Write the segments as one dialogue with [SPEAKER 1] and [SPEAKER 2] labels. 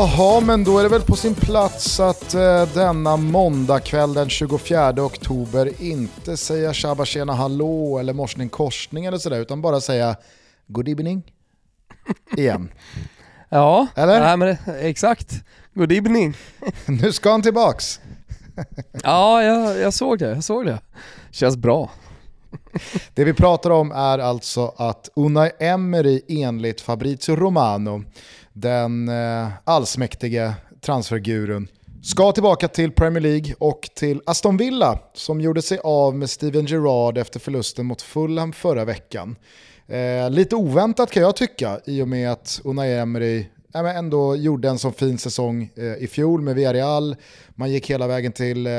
[SPEAKER 1] Jaha, men då är det väl på sin plats att eh, denna måndagkväll den 24 oktober inte säga tjaba tjena hallå eller morsning korsning eller sådär, utan bara säga good evening igen.
[SPEAKER 2] Ja,
[SPEAKER 1] Eller?
[SPEAKER 2] Nej, men, exakt. Good evening.
[SPEAKER 1] nu ska han tillbaks.
[SPEAKER 2] ja, jag, jag såg det, jag såg det. Känns bra.
[SPEAKER 1] Det vi pratar om är alltså att Unai Emery enligt Fabrizio Romano, den eh, allsmäktige transfergurun, ska tillbaka till Premier League och till Aston Villa som gjorde sig av med Steven Gerrard efter förlusten mot Fulham förra veckan. Eh, lite oväntat kan jag tycka i och med att Unai Emery ja, men ändå gjorde en sån fin säsong eh, i fjol med Villarreal. Man gick hela vägen till, eh,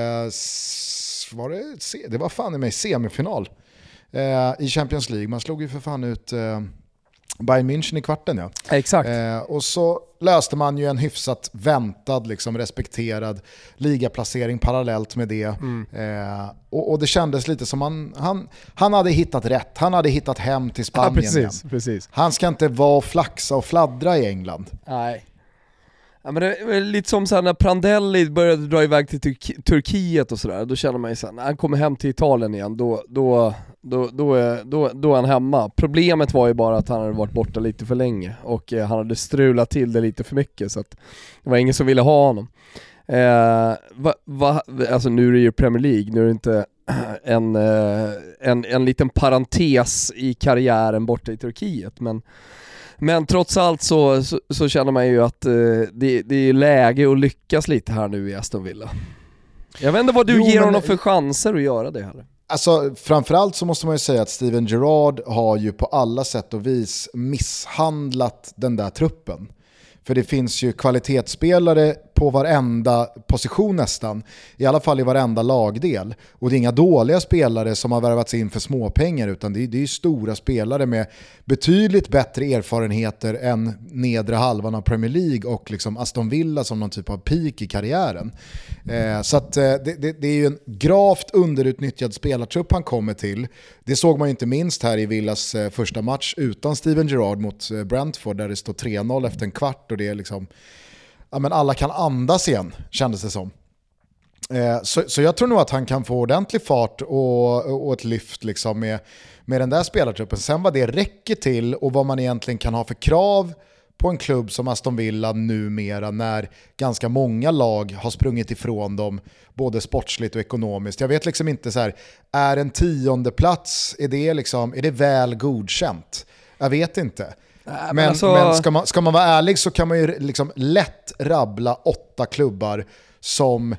[SPEAKER 1] var det, det var fan i mig semifinal eh, i Champions League. Man slog ju för fan ut eh, Bayern München i kvarten ja.
[SPEAKER 2] Exakt.
[SPEAKER 1] Eh, och så löste man ju en hyfsat väntad, liksom respekterad ligaplacering parallellt med det.
[SPEAKER 2] Mm.
[SPEAKER 1] Eh, och, och, det kändes lite som han, han, han hade hittat rätt, han hade hittat hem till Spanien
[SPEAKER 2] ja, precis,
[SPEAKER 1] igen.
[SPEAKER 2] precis.
[SPEAKER 1] Han ska inte vara och flaxa och fladdra i England.
[SPEAKER 2] Nej. Ja, men det är lite som så när Prandelli började dra iväg till Tur Turkiet och sådär, då känner man ju såhär, när han kommer hem till Italien igen, då, då, då, då, är, då, då är han hemma. Problemet var ju bara att han hade varit borta lite för länge och eh, han hade strulat till det lite för mycket så att det var ingen som ville ha honom. Eh, va, va, alltså nu är det ju Premier League, nu är det inte en, eh, en, en liten parentes i karriären borta i Turkiet men men trots allt så, så, så känner man ju att eh, det, det är läge att lyckas lite här nu i Aston Villa. Jag vet inte vad du
[SPEAKER 1] Jo,
[SPEAKER 2] ger
[SPEAKER 1] men-
[SPEAKER 2] honom för chanser att göra det heller.
[SPEAKER 1] Alltså framförallt så måste man ju säga att Steven Gerrard har ju på alla sätt och vis misshandlat den där truppen. För det finns ju kvalitetsspelare på varenda position nästan, i alla fall i varenda lagdel. Och det är inga dåliga spelare som har värvats in för småpengar utan det är, det är stora spelare med betydligt bättre erfarenheter än nedre halvan av Premier League och liksom Aston Villa som någon typ av peak i karriären. Eh, så att, eh, det, det, det är ju en gravt underutnyttjad spelartrupp han kommer till. Det såg man ju inte minst här i Villas eh, första match utan Steven Gerrard mot eh, Brentford där det står 3-0 efter en kvart och det är liksom, ja men alla kan andas igen kändes det som. Eh, Så, så jag tror nog att han kan få ordentlig fart och, och ett lyft liksom med, med den där spelartruppen. Sen vad det räcker till och vad man egentligen kan ha för krav på en klubb som Aston Villa numera när ganska många lag har sprungit ifrån dem både sportsligt och ekonomiskt. Jag vet liksom inte så här, är en tionde plats är det, liksom, är det väl godkänt? Jag vet inte
[SPEAKER 2] men
[SPEAKER 1] Men,
[SPEAKER 2] alltså-
[SPEAKER 1] men ska, man, ska man vara ärlig så kan man ju liksom lätt rabbla åtta klubbar som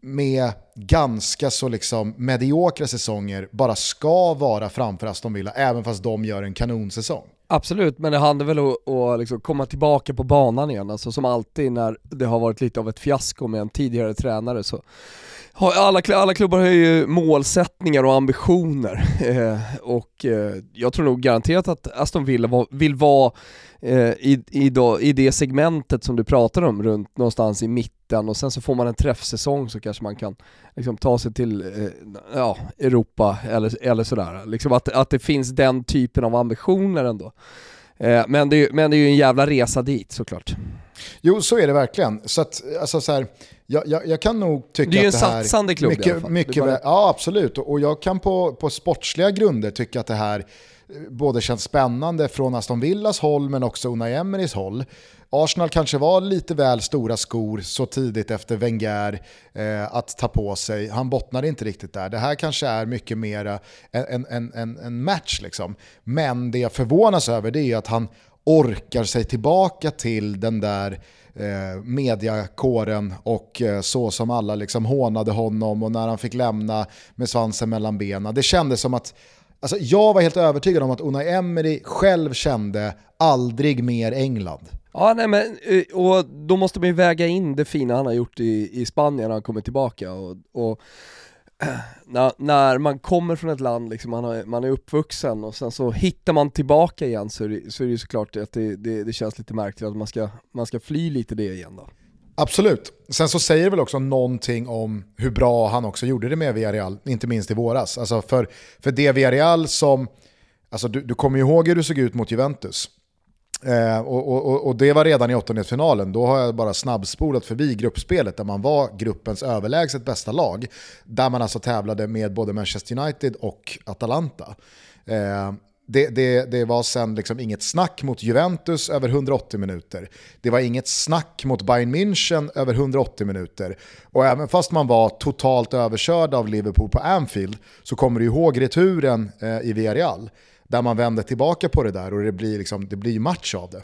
[SPEAKER 1] med ganska så liksom mediokra säsonger bara ska vara framför Aston Villa, även fast de gör en kanonsäsong.
[SPEAKER 2] Absolut, men det handlar väl om att liksom komma tillbaka på banan igen. Alltså som alltid när det har varit lite av ett fiasko med en tidigare tränare så alla, alla klubbar har ju målsättningar och ambitioner. Eh, och eh, jag tror nog garanterat att Aston Villa var, vill vara eh, i, i, då, i det segmentet som du pratar om, runt någonstans i mitten och sen så får man en träffsäsong så kanske man kan liksom, ta sig till eh, ja, Europa eller, eller sådär. Liksom att, att det finns den typen av ambitioner ändå. Eh, men, det, är- men det är ju en jävla resa dit såklart.
[SPEAKER 1] Jo, så är det verkligen. Så att, alltså så här, jag, jag, jag kan nog tycka
[SPEAKER 2] Det är ju
[SPEAKER 1] att
[SPEAKER 2] en
[SPEAKER 1] det här...
[SPEAKER 2] satsande klubb i alla
[SPEAKER 1] mycket,
[SPEAKER 2] fall.
[SPEAKER 1] mycket
[SPEAKER 2] bara-
[SPEAKER 1] Ja, absolut. Och jag kan på, på sportsliga grunder tycka att det här eh, både känns spännande från Aston Villas håll men också Unai Emerys håll. Arsenal kanske var lite väl stora skor så tidigt efter Wenger eh, att ta på sig. Han bottnade inte riktigt där. Det här kanske är mycket mer en, en, en, en match. Liksom. Men det jag förvånas över det är att han orkar sig tillbaka till den där eh, mediakåren och eh, så som alla liksom hånade honom och när han fick lämna med svansen mellan benen. Det kändes som att Alltså jag var helt övertygad om att Unai Emery själv kände aldrig mer England.
[SPEAKER 2] Ja, nej men, eh, och då måste man ju väga in det fina han har gjort i, i Spanien när han kommer tillbaka och, och när, när man kommer från ett land, liksom, man, har, man är uppvuxen och sen så hittar man tillbaka igen så är det, så är det ju såklart att det, det, det känns lite märkligt att man ska, man ska fly lite det igen då.
[SPEAKER 1] Absolut. Sen så säger det väl också någonting om hur bra han också gjorde det med Villarreal, inte minst i våras. Alltså för, för det Villarreal som, alltså du, du kommer ju ihåg hur du såg ut mot Juventus. Eh, och, och, och, det var redan i åttondelsfinalen, då har jag bara snabbspolat förbi gruppspelet där man var gruppens överlägset bästa lag. Där man alltså tävlade med både Manchester United och Atalanta. Eh, det, det, det, var sen liksom inget snack mot Juventus över 180 minuter. Det var inget snack mot Bayern München över 180 minuter. Och även fast man var totalt överkörd av Liverpool på Anfield så kommer du ihåg returen eh, i Villarreal där man vänder tillbaka på det där och det blir, liksom, det blir match av det.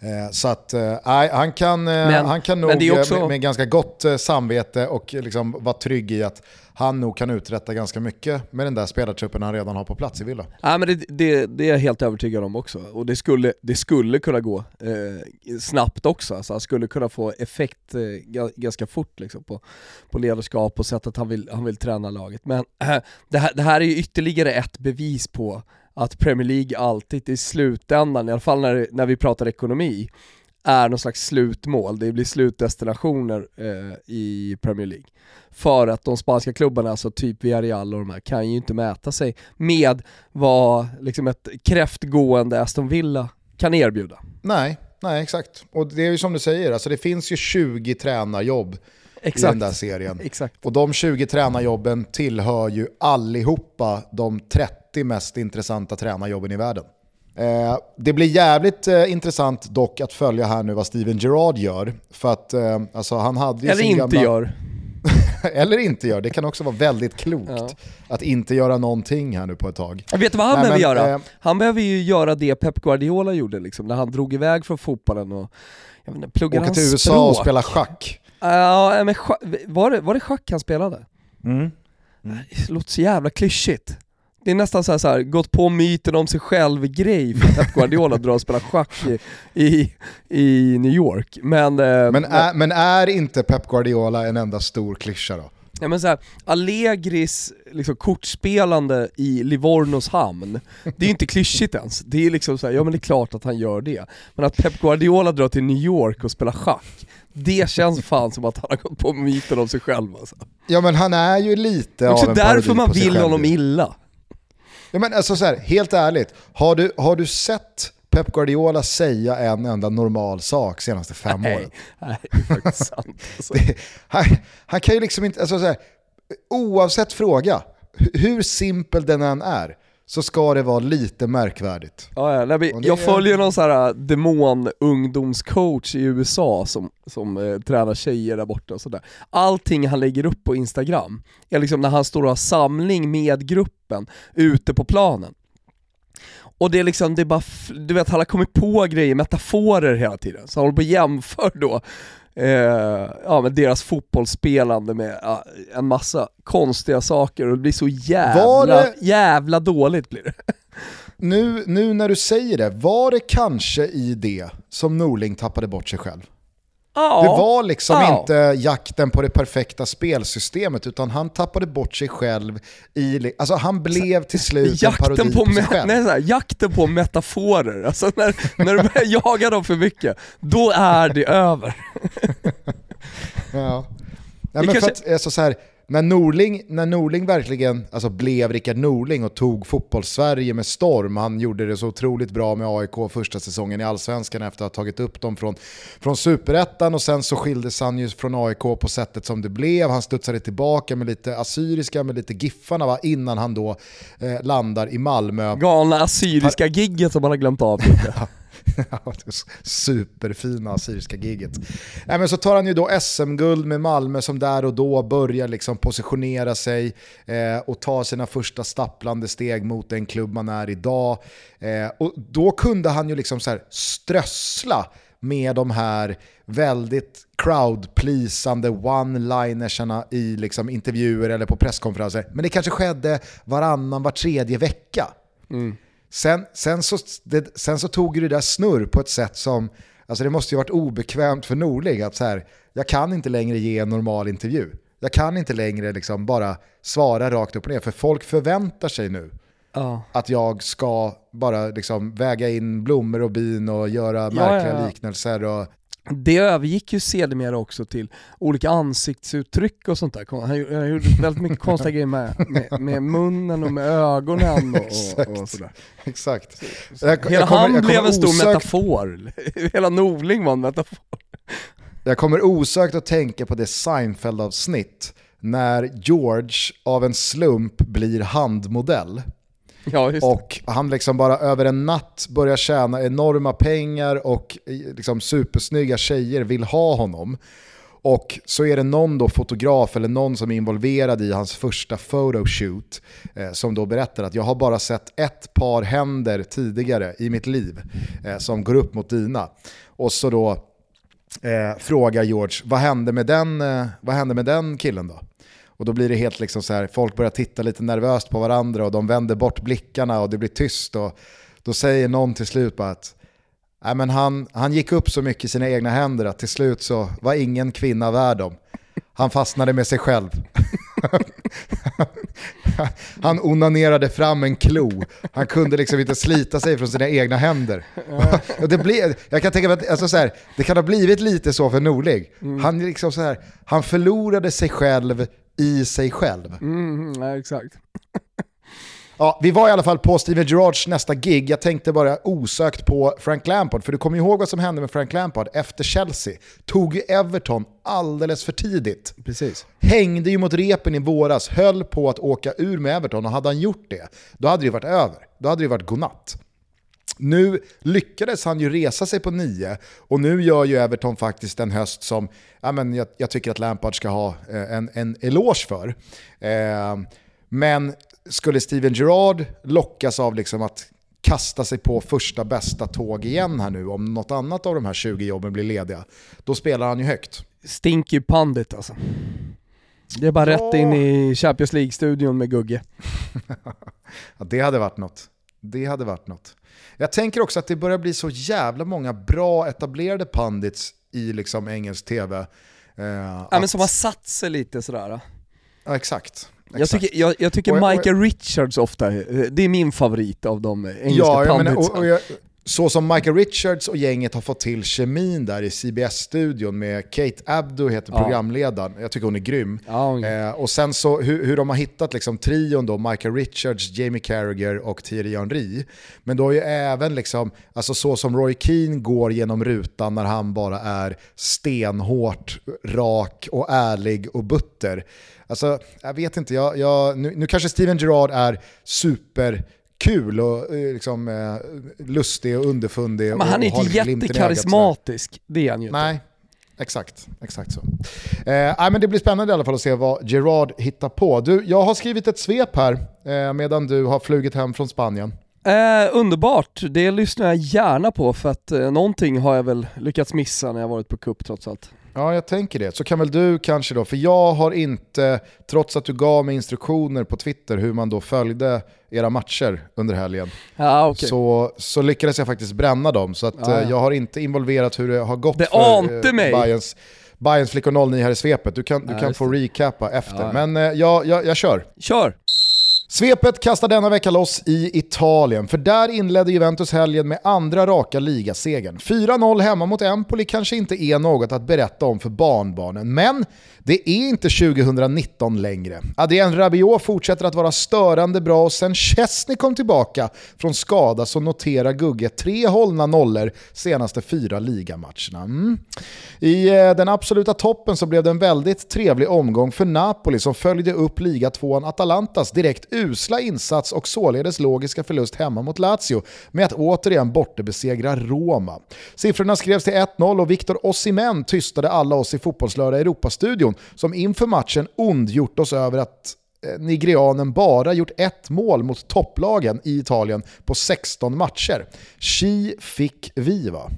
[SPEAKER 1] Eh, så att eh, han kan, eh, men, han kan nog också... med, med, ganska gott samvete och liksom vara trygg i att han nog kan uträtta ganska mycket med den där spelartruppen han redan har på plats i Villa.
[SPEAKER 2] Ja, men det, det, det är jag helt övertygad om också, och det skulle, det skulle kunna gå eh, snabbt också. Alltså, han skulle kunna få effekt eh, ganska fort liksom, på, på ledarskap och sättet han vill, han vill träna laget. Men äh, det, här, det här är ju ytterligare ett bevis på att Premier League alltid i slutändan, i alla fall när, när vi pratar ekonomi, är någon slags slutmål, det blir slutdestinationer eh, i Premier League. För att de spanska klubbarna, alltså typ Villarreal och de här, kan ju inte mäta sig med vad liksom ett kräftgående Aston Villa kan erbjuda.
[SPEAKER 1] Nej, nej exakt. Och det är ju som du säger, alltså det finns ju 20 tränarjobb Exakt. i den där serien.
[SPEAKER 2] Exakt.
[SPEAKER 1] Och de 20 tränarjobben tillhör ju allihopa de 30 mest intressanta tränarjobben i världen. Eh, det blir jävligt eh, intressant dock att följa här nu vad Steven Gerrard gör. För att eh, alltså, han hade
[SPEAKER 2] Eller inte gamla... gör.
[SPEAKER 1] Eller inte gör, det kan också vara väldigt klokt ja. att inte göra någonting här nu på ett tag.
[SPEAKER 2] Vet du vad han Nej, behöver men, göra? Eh, han behöver ju göra det Pep Guardiola gjorde liksom, när han drog iväg från fotbollen och jag vet inte, pluggade
[SPEAKER 1] Åka till USA språk. och spela schack.
[SPEAKER 2] Ja, men var, det, var det schack han spelade? Mm. Mm. Det låter så jävla klyschigt. Det är nästan så här, så här, gått på myten om sig själv-grej för Pep Guardiola drar och spelar schack i, i, i New York. Men,
[SPEAKER 1] eh, men, är, men är inte Pep Guardiola en enda stor klyscha då?
[SPEAKER 2] Ja, men så här, Allegris liksom, kortspelande i Livornos hamn, det är ju inte klyschigt ens. Det är liksom så här, ja men det är klart att han gör det. Men att Pep Guardiola drar till New York och spelar schack, det känns fan som att han har gått på myten om sig själv alltså.
[SPEAKER 1] Ja men han är ju lite
[SPEAKER 2] av
[SPEAKER 1] en
[SPEAKER 2] därför man vill honom illa.
[SPEAKER 1] Ja, men alltså så här, helt ärligt, har du, har du sett Pep Guardiola säga en enda normal sak senaste fem nej, åren?
[SPEAKER 2] Nej, det är faktiskt sant. Alltså.
[SPEAKER 1] Det, han, han, kan ju liksom inte, alltså så här, oavsett fråga, hur simpel den än är, så ska det vara lite märkvärdigt.
[SPEAKER 2] Ja, ja, nej, jag följer någon sån här äh, demon-ungdomscoach i USA som, som eh, tränar tjejer där borta och sådär. Allting han lägger upp på Instagram är liksom när han står och har samling med gruppen ute på planen. Och det är liksom, det är bara, du vet han har kommit på grejer, metaforer hela tiden, så han håller på och jämför då eh, ja, med deras fotbollsspelande med ja, en massa konstiga saker och det blir så jävla, det, jävla dåligt blir det.
[SPEAKER 1] Nu, nu när du säger det, var det kanske i det som Norling tappade bort sig själv? Ja. Det var liksom ja. inte jakten på det perfekta spelsystemet utan han tappade bort sig själv i, alltså han blev till slut jakten en parodi på, på sig själv.
[SPEAKER 2] Nej, här, jakten på metaforer, alltså när, när du börjar jaga dem för mycket, då är det över.
[SPEAKER 1] ja. Nej, men kanske... för att, alltså, så här, när Norling, när Norling verkligen alltså, blev Rickard Norling och tog fotbollssverige med storm, han gjorde det så otroligt bra med AIK första säsongen i Allsvenskan efter att ha tagit upp dem från, från superettan och sen så skildes han ju från AIK på sättet som det blev. Han studsade tillbaka med lite assyriska, med lite Giffarna va, innan han då eh, landar i Malmö.
[SPEAKER 2] Galna assyriska gigget som man har glömt av.
[SPEAKER 1] Superfina assyriska giget. Nej, men så tar han ju då SM-guld med Malmö som där och då börjar liksom positionera sig eh, och ta sina första stapplande steg mot den klubb man är idag. Eh, och då kunde han ju liksom så här strössla med de här väldigt crowd-pleasande one-linersarna i liksom intervjuer eller på presskonferenser. Men det kanske skedde varannan, var tredje vecka. Mm. Sen, sen, så, det, sen så tog det där snurr på ett sätt som, alltså det måste ju varit obekvämt för Norling att så här, jag kan inte längre ge en normal intervju. Jag kan inte längre liksom bara svara rakt upp och ner, för folk förväntar sig nu ja. att jag ska bara liksom väga in blommor och bin och göra märkliga ja, liknelser. Och...
[SPEAKER 2] Det övergick ju sedermera också till olika ansiktsuttryck och sånt där. Han gjorde väldigt mycket konstiga grejer med, med, med, munnen och med ögonen och, och, och sådär.
[SPEAKER 1] Exakt.
[SPEAKER 2] Jag, Hela jag kommer, han blev en stor osökt... metafor. Hela Norling var en metafor.
[SPEAKER 1] Jag kommer osökt att tänka på det Seinfeld-avsnitt när George av en slump blir handmodell.
[SPEAKER 2] Ja,
[SPEAKER 1] och han liksom bara över en natt börjar tjäna enorma pengar och eh, liksom supersnygga tjejer vill ha honom. Och så är det någon då fotograf eller någon som är involverad i hans första photoshoot eh, som då berättar att jag har bara sett ett par händer tidigare i mitt liv eh, som går upp mot dina. Och så då eh, frågar George, vad hände, med den, eh, vad hände med den killen då? Och då blir det helt liksom så här, folk börjar titta lite nervöst på varandra och de vänder bort blickarna och det blir tyst. Och då säger någon till slut bara att Nej, men han, han gick upp så mycket i sina egna händer att till slut så var ingen kvinna värd dem. Han fastnade med sig själv. han onanerade fram en klo. Han kunde liksom inte slita sig från sina egna händer. och det, blev, jag kan tänka mig att alltså så här, det kan ha blivit lite så för Norling. Mm. Han, liksom så här, han förlorade sig själv i sig själv.
[SPEAKER 2] Mm, ja, exakt.
[SPEAKER 1] Ja, vi var i alla fall på Steven Gerrards nästa gig. Jag tänkte bara osökt på Frank Lampard, för du kommer ihåg vad som hände med Frank Lampard efter Chelsea. Tog ju Everton alldeles för tidigt.
[SPEAKER 2] Precis.
[SPEAKER 1] Hängde ju mot repen i våras, höll på att åka ur med Everton och hade han gjort det, då hade det varit över. Då hade det varit godnatt. Nu lyckades han ju resa sig på nio och nu gör ju Everton faktiskt en höst som ja, men jag, jag tycker att Lampard ska ha eh, en, en eloge för. Eh, men skulle Steven Gerrard lockas av liksom att kasta sig på första bästa tåg igen här nu om något annat av de här 20 jobben blir lediga, då spelar han ju högt.
[SPEAKER 2] Stinky pandit alltså. Det är bara ja. rätt in i Champions League-studion med Gugge.
[SPEAKER 1] ja, det hade varit något. Det hade varit något. Jag tänker också att det börjar bli så jävla många bra etablerade pandits i liksom engelsk tv.
[SPEAKER 2] Eh, ja, att... men som har satt sig lite sådär.
[SPEAKER 1] Ja, exakt.
[SPEAKER 2] Jag tycker, jag, jag tycker och, Michael och, Richards ofta, det är min favorit av de engelska
[SPEAKER 1] ja, panditsen så som Michael Richards och gänget har fått till kemin där i CBS-studion med Kate Abdo heter ja. programledaren, jag tycker hon är grym.
[SPEAKER 2] Ja,
[SPEAKER 1] eh, och sen så hur, hur de har hittat liksom trion då, Michael Richards, Jamie Carragher och Thierry Henry. Men då är ju även liksom, alltså så som Roy Keane går genom rutan när han bara är stenhårt, rak och ärlig och butter. Alltså, jag vet inte, jag, jag, nu, nu kanske Steven Gerrard är super kul och eh, liksom, eh, lustig och underfundig.
[SPEAKER 2] Men han är inte jättekarismatisk, det är han ju inte.
[SPEAKER 1] Nej, exakt. exakt så. Eh, men det blir spännande i alla fall att se vad Gerard hittar på. Du, jag har skrivit ett svep här eh, medan du har flugit hem från Spanien.
[SPEAKER 2] Eh, underbart, det lyssnar jag gärna på för att eh, någonting har jag väl lyckats missa när jag varit på kupp trots allt.
[SPEAKER 1] Ja, jag tänker det. Så kan väl du kanske då, för jag har inte, trots att du gav mig instruktioner på Twitter hur man då följde era matcher under helgen,
[SPEAKER 2] ja, okay.
[SPEAKER 1] så, så lyckades jag faktiskt bränna dem. Så att, ja, ja. Eh, jag har inte involverat hur det har gått
[SPEAKER 2] det för eh, mig.
[SPEAKER 1] Bayerns, Bayerns flickor 09 här i svepet. Du kan, du kan få recappa efter. Men eh, jag, jag, jag kör.
[SPEAKER 2] Kör!
[SPEAKER 1] Svepet kastar denna vecka loss i Italien, för där inledde Juventus helgen med andra raka ligasegern. 4-0 hemma mot Empoli kanske inte är något att berätta om för barnbarnen, men det är inte 2019 längre. Adrien Rabiot fortsätter att vara störande bra och sen Chesney kom tillbaka från skada så noterar Gugge tre hållna nollor senaste fyra ligamatcherna. Mm. I eh, den absoluta toppen så blev det en väldigt trevlig omgång för Napoli som följde upp ligatvåan Atalantas direkt usla insats och således logiska förlust hemma mot Lazio med att återigen bortebesegra Roma. Siffrorna skrevs till 1-0 och Victor Osimhen tystade alla oss i Fotbollslördag Europastudion som inför matchen ondgjort oss över att eh, nigerianen bara gjort ett mål mot topplagen i Italien på 16 matcher. Chi fick vi va.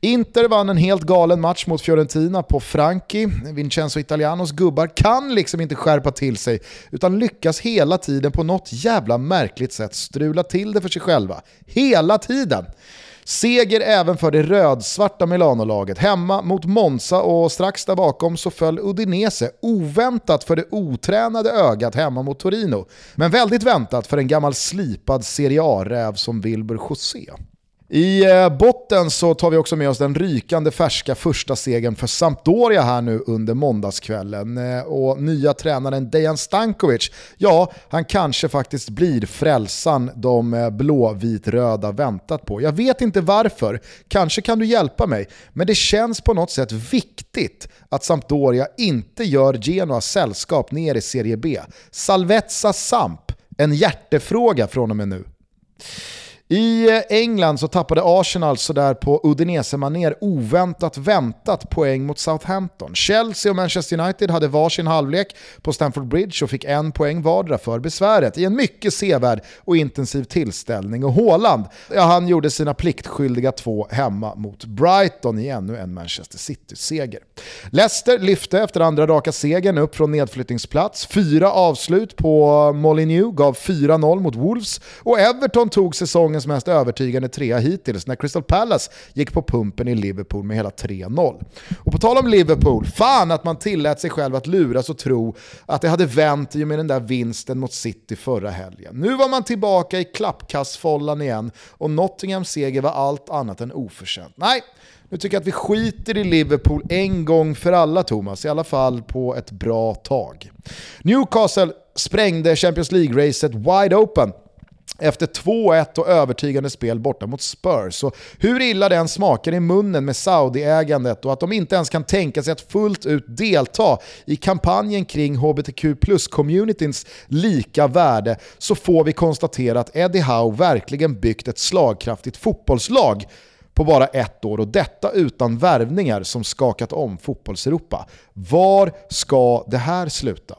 [SPEAKER 1] Inter vann en helt galen match mot Fiorentina på Franki. Vincenzo Italianos gubbar kan liksom inte skärpa till sig utan lyckas hela tiden på något jävla märkligt sätt strula till det för sig själva. Hela tiden! Seger även för det rödsvarta milanolaget. Hemma mot Monza och strax där bakom så föll Udinese oväntat för det otränade ögat hemma mot Torino. Men väldigt väntat för en gammal slipad Serie A-räv som Wilbur José. I eh, botten så tar vi också med oss den rykande färska första segern för Sampdoria här nu under måndagskvällen. Eh, och nya tränaren Dejan Stankovic, ja, han kanske faktiskt blir frälsan de eh, blåvitröda väntat på. Jag vet inte varför, kanske kan du hjälpa mig, men det känns på något sätt viktigt att Sampdoria inte gör Genoa sällskap ner i Serie B. Salvezza Samp, en hjärtefråga från och med nu. I eh, England så tappade Arsenal sådär på Udinese-maner oväntat väntat poäng mot Southampton. Chelsea och Manchester United hade varsin halvlek på Stamford Bridge och fick en poäng vardera för besväret i en mycket sevärd och intensiv tillställning. Och Haaland, ja, han gjorde sina pliktskyldiga två hemma mot Brighton i ännu en Manchester City-seger. Leicester lyfte efter andra raka segern upp från nedflyttningsplats. Fyra avslut på Molineux gav 4-0 mot Wolves och Everton tog säsongen säsongens mest övertygande trea hittills när Crystal Palace gick på pumpen i Liverpool med hela 3-0. Och på tal om Liverpool, fan att man tillät sig själv att luras och tro att det hade vänt i och med den där vinsten mot City förra helgen. Nu var man tillbaka i klappkastfållan igen och Nottinghams seger var allt annat än oförtjänt. Nej, nu tycker jag att vi skiter i Liverpool en gång för alla Thomas, i alla fall på ett bra tag. Newcastle sprängde Champions League-racet wide open efter 2-1 och övertygande spel borta mot Spurs. Så hur illa den smakar i munnen med Saudi-ägandet och att de inte ens kan tänka sig att fullt ut delta i kampanjen kring HBTQ plus-communityns lika värde så får vi konstatera att Eddie Howe verkligen byggt ett slagkraftigt fotbollslag på bara ett år och detta utan värvningar som skakat om fotbollseuropa. Var ska det här sluta?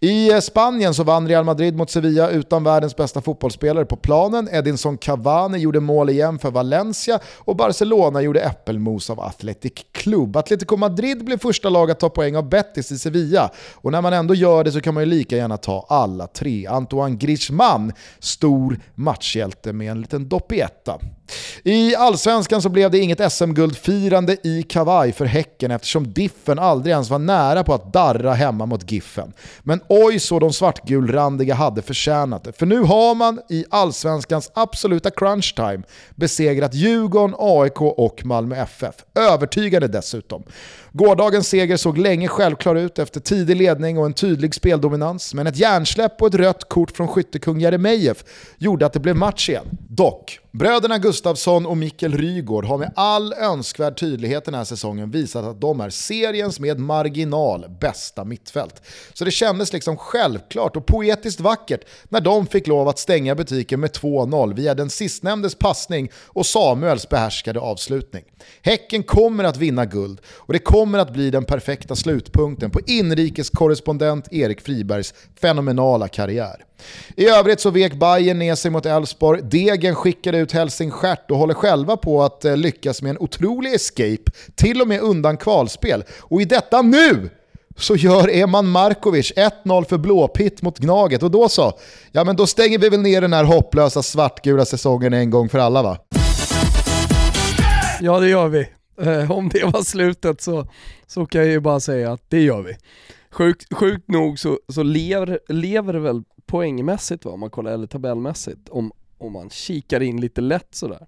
[SPEAKER 1] I eh, Spanien så vann Real Madrid mot Sevilla utan världens bästa fotbollsspelare på planen. Edinson Cavani gjorde mål igen för Valencia och Barcelona gjorde äppelmos av Athletic Club. Atletico Madrid blev första lag att ta poäng av Betis i Sevilla och när man ändå gör det så kan man ju lika gärna ta alla tre. Antoine Griezmann, stor matchhjälte med en liten doppietta. I allsvenskan så blev det inget SM-guldfirande i kavaj för Häcken eftersom Diffen aldrig ens var nära på att darra hemma mot Giffen. Men oj så de svartgulrandiga hade förtjänat det. För nu har man i allsvenskans absoluta crunch time besegrat Djurgården, AIK och Malmö FF. Övertygande dessutom. Gårdagens seger såg länge självklar ut efter tidig ledning och en tydlig speldominans, men ett hjärnsläpp och ett rött kort från skyttekung Jeremejeff gjorde att det blev match igen. Dock, bröderna Gustafsson och Mikkel Rygård har med all önskvärd tydlighet den här säsongen visat att de är seriens med marginal bästa mittfält. Så det kändes liksom självklart och poetiskt vackert när de fick lov att stänga butiken med 2-0 via den sistnämndes passning och Samuels behärskade avslutning. Häcken kommer att vinna guld och det kommer att bli den perfekta slutpunkten på inrikeskorrespondent Erik Fribergs fenomenala karriär. I övrigt så vek Bayern ner sig mot Elfsborg, Degen skickade ut Helsingstjärt och håller själva på att eh, lyckas med en otrolig escape, till och med undan kvalspel. Och i detta nu så gör Eman Markovic 1-0 för blåpitt mot Gnaget och då så, ja men då stänger vi väl ner den här hopplösa svartgula säsongen en gång för alla va?
[SPEAKER 2] Ja det gör vi. Eh, om det var slutet så, så kan jag ju bara säga att det gör vi. Sjukt, sjukt nog så, så lever, lever det väl poängmässigt va, om man kollar, eller tabellmässigt, om, om man kikar in lite lätt sådär.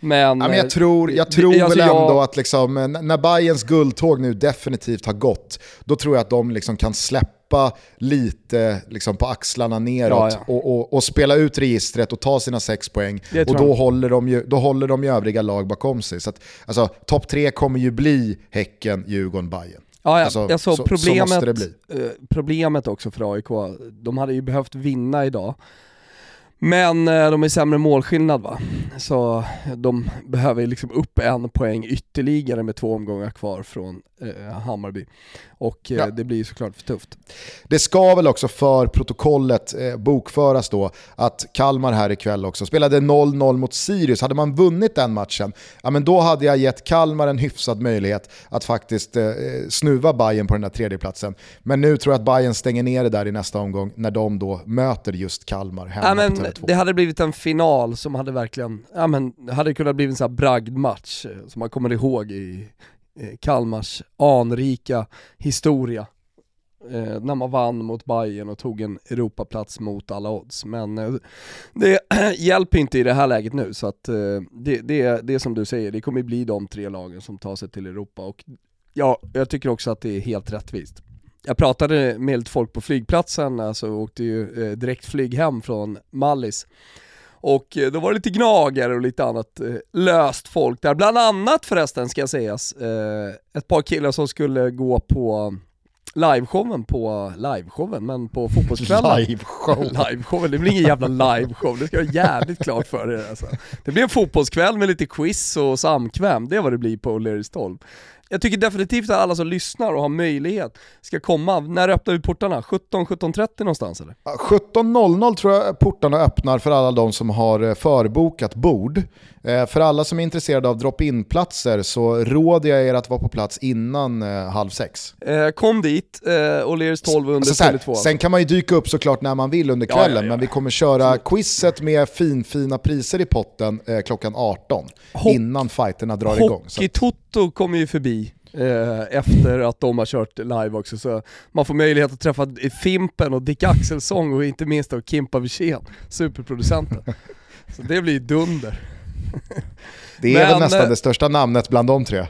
[SPEAKER 1] Men, ja, men jag eh, tror, jag tror det, alltså väl ändå jag... att liksom, när Bayerns guldtåg nu definitivt har gått, då tror jag att de liksom kan släppa lite liksom på axlarna neråt ja, ja. Och, och, och, spela ut registret och ta sina sex poäng. Och då håller, de ju, då håller de ju övriga lag bakom sig. Så att, alltså, Topp tre kommer ju bli Häcken, Djurgården, Bayern.
[SPEAKER 2] Ja, alltså, alltså, problemet, så eh, problemet också för AIK, de hade ju behövt vinna idag. Men eh, de är sämre målskillnad va, så de behöver liksom upp en poäng ytterligare med två omgångar kvar från Hammarby. Och eh, ja. det blir såklart för tufft.
[SPEAKER 1] Det ska väl också för protokollet eh, bokföras då att Kalmar här ikväll också spelade 0-0 mot Sirius. Hade man vunnit den matchen, ja, men då hade jag gett Kalmar en hyfsad möjlighet att faktiskt eh, snuva Bayern på den här tredjeplatsen. Men nu tror jag att Bayern stänger ner det där i nästa omgång när de då möter just Kalmar hemma
[SPEAKER 2] ja, men
[SPEAKER 1] på Tele2.
[SPEAKER 2] Det hade blivit en final som hade verkligen, ja men hade kunnat bli en sån här bragdmatch eh, som man kommer ihåg i Eh, Eh, Kalmars anrika historia. Eh, när man vann mot Bayern och tog en Europaplats mot alla odds. Men eh, det hjälper inte i det här läget nu, så att eh, det, det, det är som du säger, det kommer bli de tre lagen som tar sig till Europa. Och ja, jag tycker också att det är helt rättvist. Jag pratade med lite folk på flygplatsen, alltså åkte ju eh, direkt flyg hem från Mallis och eh, då var det lite gnagare och lite annat eh, löst folk där. Bland annat förresten ska sägas, eh, ett par killar som skulle gå på liveshowen på, liveshowen, men på fotbollskvällen.
[SPEAKER 1] Liveshow?
[SPEAKER 2] liveshowen, det blir ingen jävla liveshow, det ska jag jävligt klart för er alltså. Det blir en fotbollskväll med lite quiz och samkväm, det är vad det blir på O'Learys 12 jag tycker definitivt att alla som lyssnar och har möjlighet ska komma. När öppnar vi portarna? 17-17.30 någonstans eller?
[SPEAKER 1] 17.00 tror jag portarna öppnar för alla de som har eh, förbokat bord. Eh, för alla som är intresserade av drop-in-platser så råder jag er att vara på plats innan eh, halv sex.
[SPEAKER 2] kom dit, O'Learys 12 under
[SPEAKER 1] alltså Tele2. Sen kan man ju dyka upp såklart när man vill under kvällen, ja, ja, ja. men vi kommer köra quizet med finfina priser i potten klockan 18 Hock innan fighterna drar igång.
[SPEAKER 2] Hockey-Toto kommer ju förbi eh, efter att de har kört live också. Så man får möjlighet att träffa Fimpen och Dick Axelsson och inte minst då Kimpa Wirsén, superproducenten. Så det blir dunder.
[SPEAKER 1] Det är Men, väl nästan eh, det största namnet bland de tre,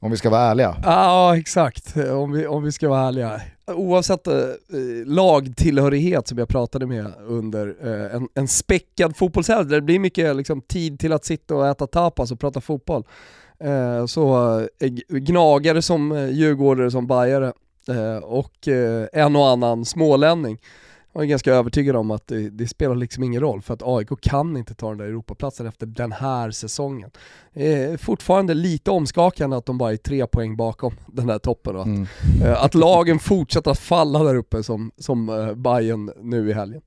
[SPEAKER 1] om vi ska vara ärliga.
[SPEAKER 2] Ja, exakt. Om vi, om vi ska vara ärliga. Oavsett eh, lagtillhörighet som jag pratade med under eh, en, en späckad fotbollshelg, där det blir mycket liksom, tid till att sitta och äta tapas och prata fotboll. Eh, så eh, gnagare som eh, djurgårdare som bajare och en och annan smålänning jag är ganska övertygad om att det, det, spelar liksom ingen roll för att AIK kan inte ta den där Europaplatsen efter den här säsongen. Är fortfarande lite omskakande att de bara är tre poäng bakom den där toppen och att, mm. att lagen fortsätter att falla där uppe som, som Bayern nu i helgen.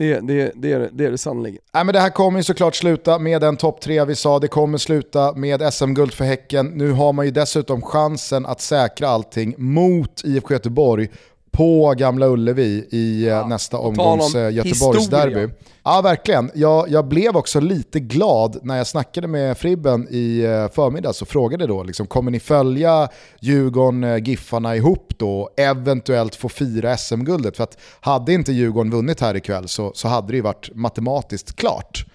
[SPEAKER 2] Det, det, det, är, det är det sannolikt.
[SPEAKER 1] Nej, men det här kommer ju såklart sluta med den topp tre vi sa. Det kommer sluta med SM-guld för Häcken. Nu har man ju dessutom chansen att säkra allting mot IFK Göteborg på Gamla Ullevi i eh, ja, nästa omgångs eh, Göteborgsderby. Ja, verkligen. Jag, jag, blev också lite glad när jag snackade med Fribben i eh, förmiddags och frågade då, liksom, kommer ni följa Djurgården, Giffarna ihop då, eventuellt få fira SM-guldet? För att hade inte Djurgården vunnit här ikväll så, så hade det ju varit matematiskt klart.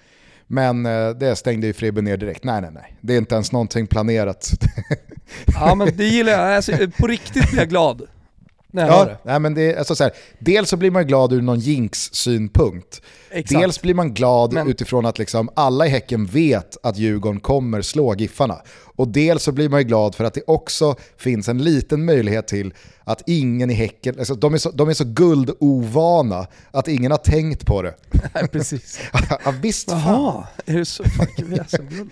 [SPEAKER 1] Men det stängde ju Fribben ner direkt. Nej, nej, nej. Det är inte ens någonting planerat.
[SPEAKER 2] ja, men det gillar jag. Alltså, på riktigt blir jag glad
[SPEAKER 1] jag ja, det. Nej, men det är, alltså så här, dels så blir man glad ur någon jinx-synpunkt. Dels blir man glad men... utifrån att liksom alla i Häcken vet att Djurgården kommer slå Giffarna. Och dels så blir man glad för att det också finns en liten möjlighet till att ingen i Häcken, alltså de, är så, de är så guldovana att ingen har tänkt på det.
[SPEAKER 2] Nej, precis.
[SPEAKER 1] ja, visst.
[SPEAKER 2] Jaha, är det så? Fuck, vi är så guld.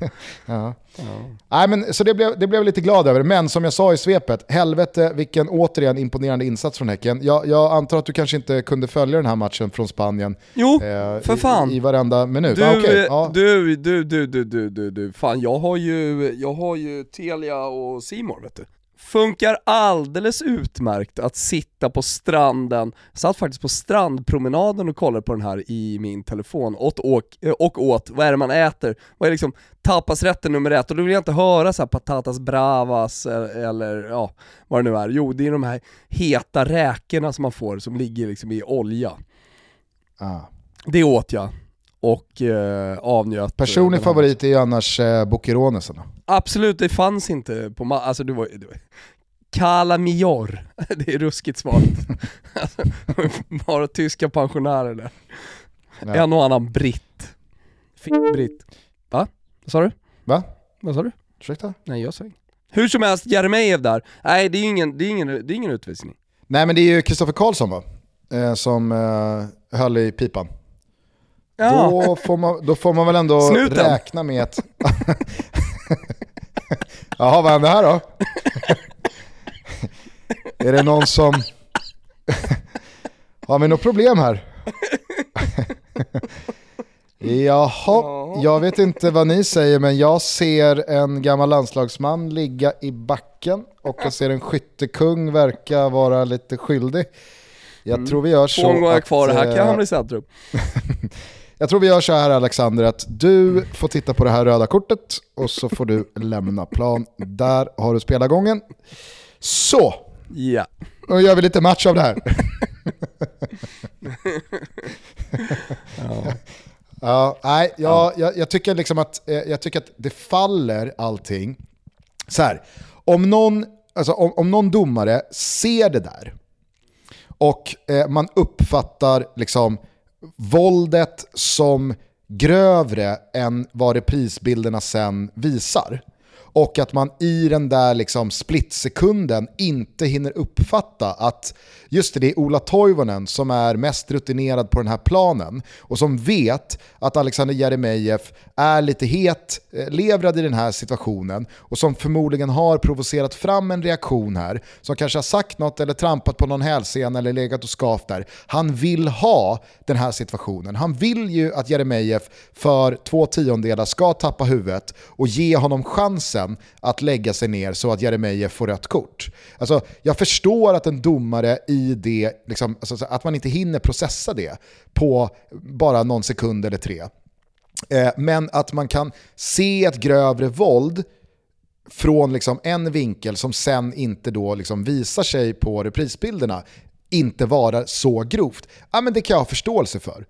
[SPEAKER 1] ja. Ja. Nej, men, så det blev, det blev jag lite glad över, men som jag sa i svepet, helvete vilken återigen imponerande insats från Häcken. Jag, jag antar att du kanske inte kunde följa den här matchen från Spanien
[SPEAKER 2] jo, eh, för fan.
[SPEAKER 1] I, i varenda minut.
[SPEAKER 2] Du,
[SPEAKER 1] ah,
[SPEAKER 2] okay. ja. du, du, du, du, du, du, du, fan jag har ju, jag har ju Telia och Simor vet du. Funkar alldeles utmärkt att sitta på stranden, jag satt faktiskt på strandpromenaden och kollade på den här i min telefon, och, åt, och åt, vad är det man äter? Vad är liksom tapasrätten nummer ett? Och då vill jag inte höra så här patatas bravas eller ja, vad det nu är. Jo, det är de här heta räkorna som man får som ligger liksom i olja. Ah. Det åt jag och eh, avnjöt.
[SPEAKER 1] Personlig favorit är ju annars eh, Boccheronesarna.
[SPEAKER 2] Absolut, det fanns inte på alltså du var, du var Cala Mior, det är ruskigt svagt. alltså, bara tyska pensionärer där. Ja. En och annan britt. Fick britt. Va? Vad sa du?
[SPEAKER 1] Va?
[SPEAKER 2] Vad sa du?
[SPEAKER 1] Ursäkta?
[SPEAKER 2] Nej jag sa inget. Hur som helst, Jeremejeff där. Nej det är ingen, det är ingen, det är ingen utvisning.
[SPEAKER 1] Nej men det är ju Kristoffer Karlsson va? Eh, som eh, höll i pipan. Ja. Då, får man, då får man väl ändå Snuten. räkna med att... Jaha, vad hände här då? är det någon som... Har vi något problem här? Jaha, jag vet inte vad ni säger men jag ser en gammal landslagsman ligga i backen och jag ser en skyttekung verka vara lite skyldig. Jag mm. tror vi gör så
[SPEAKER 2] Två gånger kvar, här kan eh, han bli centrum.
[SPEAKER 1] Jag tror vi gör så här Alexander att du får titta på det här röda kortet och så får du lämna plan. Där har du spelargången. Så!
[SPEAKER 2] Ja.
[SPEAKER 1] Nu gör vi lite match av det här. ja. Ja, nej, jag, ja. jag, jag, tycker liksom att, eh, jag tycker att det faller allting. Så här, om någon, alltså om, om någon domare ser det där och eh, man uppfattar liksom våldet som grövre än vad reprisbilderna sen visar och att man i den där liksom splitsekunden inte hinner uppfatta att just det, det är Ola Toivonen som är mest rutinerad på den här planen och som vet att Alexander Jeremejeff är lite het, eh, levrad i den här situationen och som förmodligen har provocerat fram en reaktion här, som kanske har sagt något eller trampat på någon hälsena eller legat och skavt där. Han vill ha den här situationen. Han vill ju att Jeremejeff för två tiondelar ska tappa huvudet och ge honom chansen att lägga sig ner så att Jeremejeff får rött kort. Alltså, jag förstår att en domare i det, liksom, alltså, att man inte hinner processa det på bara någon sekund eller tre. Eh, men att man kan se ett grövre våld från liksom en vinkel som sen inte då liksom visar sig på reprisbilderna inte vara så grovt. Ja, men det kan jag ha förståelse för.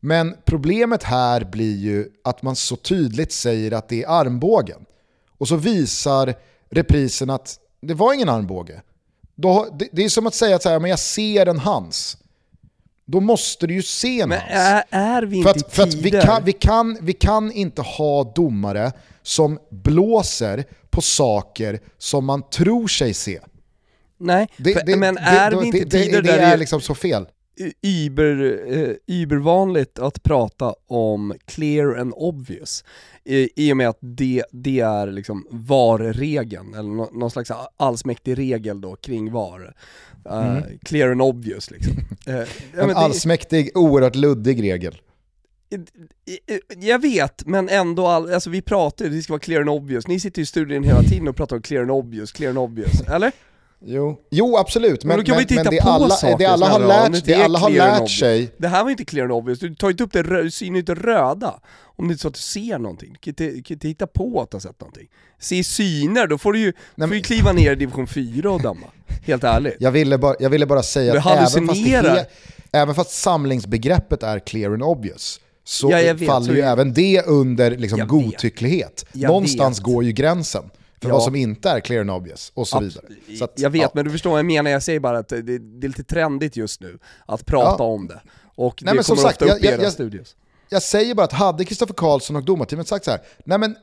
[SPEAKER 1] Men problemet här blir ju att man så tydligt säger att det är armbågen. Och så visar reprisen att det var ingen armbåge. Då, det, det, är som att säga att så här, men jag ser en hans. Då måste du ju se en
[SPEAKER 2] men hans. Är, är vi inte
[SPEAKER 1] för att, för att vi, kan, vi, kan, vi kan inte ha domare som blåser på saker som man tror sig se.
[SPEAKER 2] Nej, det, för, men är vi inte tider
[SPEAKER 1] där det är liksom så fel?
[SPEAKER 2] Iber, eh, ibervanligt att prata om clear and obvious i, i och med att det, det är liksom VAR-regeln, eller no, någon slags allsmäktig regel då kring VAR. Uh, mm. Clear and obvious liksom.
[SPEAKER 1] Uh, en allsmäktig, oerhört luddig regel.
[SPEAKER 2] Jag vet, men ändå, all, alltså vi pratar ju, det ska vara clear and obvious. Ni sitter ju i studion hela tiden och pratar om clear and obvious, clear and obvious, eller?
[SPEAKER 1] Jo, jo absolut, men,
[SPEAKER 2] men, men,
[SPEAKER 1] men det, alla, det alla har lärt, det alla har lärt sig...
[SPEAKER 2] Det här var inte clear and obvious, du tar inte upp det synligt röda om det är så att du ser någonting. Du kan inte, kan inte hitta på att du har sett någonting. Se syner, då får du ju, Nej, får ju kliva ner i division 4 och damma. Helt ärligt.
[SPEAKER 1] Jag ville bara, jag ville bara säga att även fast, det, även fast samlingsbegreppet är clear and obvious, så ja, vet, faller så ju även det under liksom godtycklighet. Någonstans vet. går ju gränsen för ja. vad som inte är clear and obvious och så Abs vidare. Så
[SPEAKER 2] att, jag vet, ja. men du förstår vad jag menar, jag säger bara att det, det är lite trendigt just nu att prata ja. om det. Och Nej, det kommer ofta upp i era jag, studios.
[SPEAKER 1] Jag säger bara att hade Kristoffer Karlsson och domarteamet sagt så här, nej men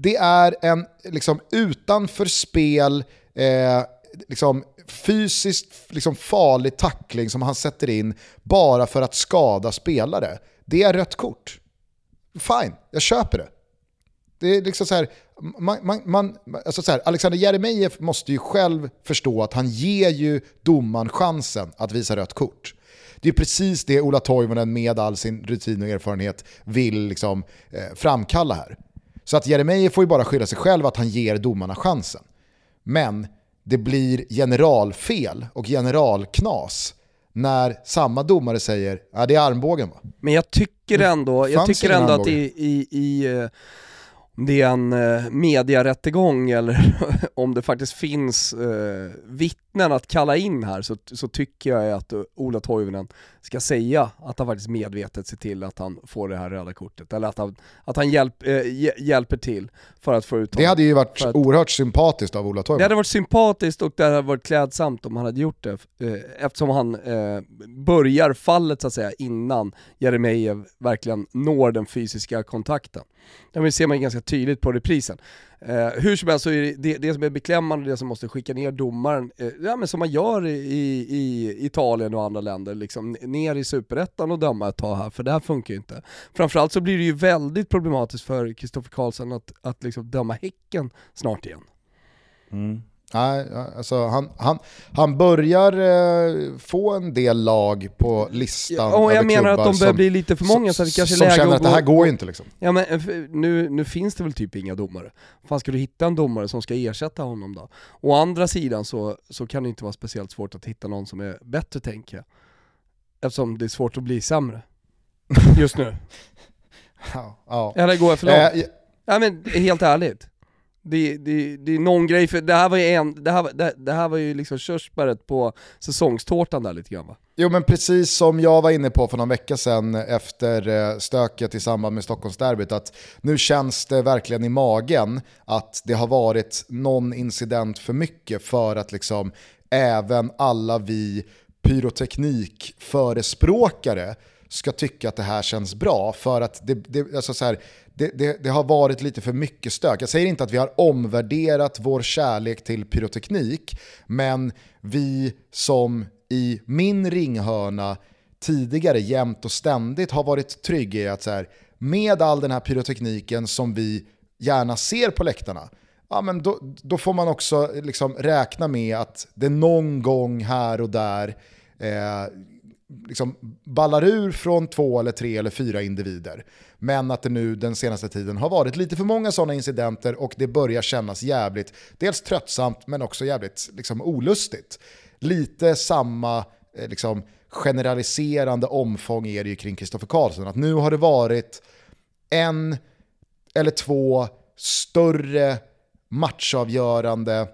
[SPEAKER 1] det är en liksom utanför spel, eh, liksom fysiskt liksom farlig tackling som han sätter in bara för att skada spelare. Det är rött kort. Fine, jag köper det. Det är liksom så här, man, man, man, alltså så här, Alexander Jeremejeff måste ju själv förstå att han ger ju domaren chansen att visa rött kort. Det är precis det Ola Toivonen med all sin rutin och erfarenhet vill liksom, eh, framkalla här. Så att Jeremejeff får ju bara skylla sig själv att han ger domarna chansen. Men det blir generalfel och generalknas när samma domare säger att ja, det är armbågen va?
[SPEAKER 2] Men jag tycker ändå, jag tycker ändå att i, i, i eh, det är en eh, mediarättegång eller om det faktiskt finns eh, vittnen att kalla in här så, så tycker jag att Ola Toivonen ska säga att han faktiskt medvetet ser till att han får det här röda kortet, eller att han, att han hjälp, eh, hjälper till för att få ut
[SPEAKER 1] honom. Det hade ju varit att, oerhört sympatiskt av Ola Toivonen.
[SPEAKER 2] Det hade varit sympatiskt och det hade varit klädsamt om han hade gjort det, eh, eftersom han eh, börjar fallet så att säga innan Jeremejeff verkligen når den fysiska kontakten. Det ser man ganska tydligt på reprisen. Eh, hur som helst så är det, det som är beklämmande, det som måste skicka ner domaren, eh, ja men som man gör i, i Italien och andra länder, liksom ner i superettan och döma ett tag här, för det här funkar ju inte. Framförallt så blir det ju väldigt problematiskt för Kristoffer Karlsson att, att liksom döma Häcken snart igen.
[SPEAKER 1] Mm. Nej, alltså han, han, han börjar eh, få en del lag på listan
[SPEAKER 2] ja, och Jag menar att de börjar bli lite för många så att det kanske är läge
[SPEAKER 1] känner att det här går ju inte liksom.
[SPEAKER 2] Ja men eh, nu, nu finns det väl typ inga domare. Fan ska du hitta en domare som ska ersätta honom då? Å andra sidan så, så kan det inte vara speciellt svårt att hitta någon som är bättre tänker jag. Eftersom det är svårt att bli sämre. Just nu.
[SPEAKER 1] ja, ja.
[SPEAKER 2] Eller går jag för långt? Äh, ja men helt ärligt. Det, det, det är någon grej, för det här var ju, en, det här, det, det här var ju liksom körsbäret på säsongstårtan där lite grann va?
[SPEAKER 1] Jo men precis som jag var inne på för någon vecka sedan efter eh, stöket i samband med Stockholmsderbyt, att nu känns det verkligen i magen att det har varit någon incident för mycket för att liksom även alla vi pyroteknikförespråkare ska tycka att det här känns bra. För att det, det, alltså så här, det, det, det, har varit lite för mycket stök. Jag säger inte att vi har omvärderat vår kärlek till pyroteknik, men vi som i min ringhörna tidigare jämt och ständigt har varit trygga i att så här, med all den här pyrotekniken som vi gärna ser på läktarna, ja, men då, då får man också liksom räkna med att det någon gång här och där eh, liksom ballar ur från två eller tre eller fyra individer. Men att det nu den senaste tiden har varit lite för många sådana incidenter och det börjar kännas jävligt, dels tröttsamt men också jävligt liksom, olustigt. Lite samma eh, liksom, generaliserande omfång är det ju kring Kristoffer Karlsson. Att nu har det varit en eller två större matchavgörande,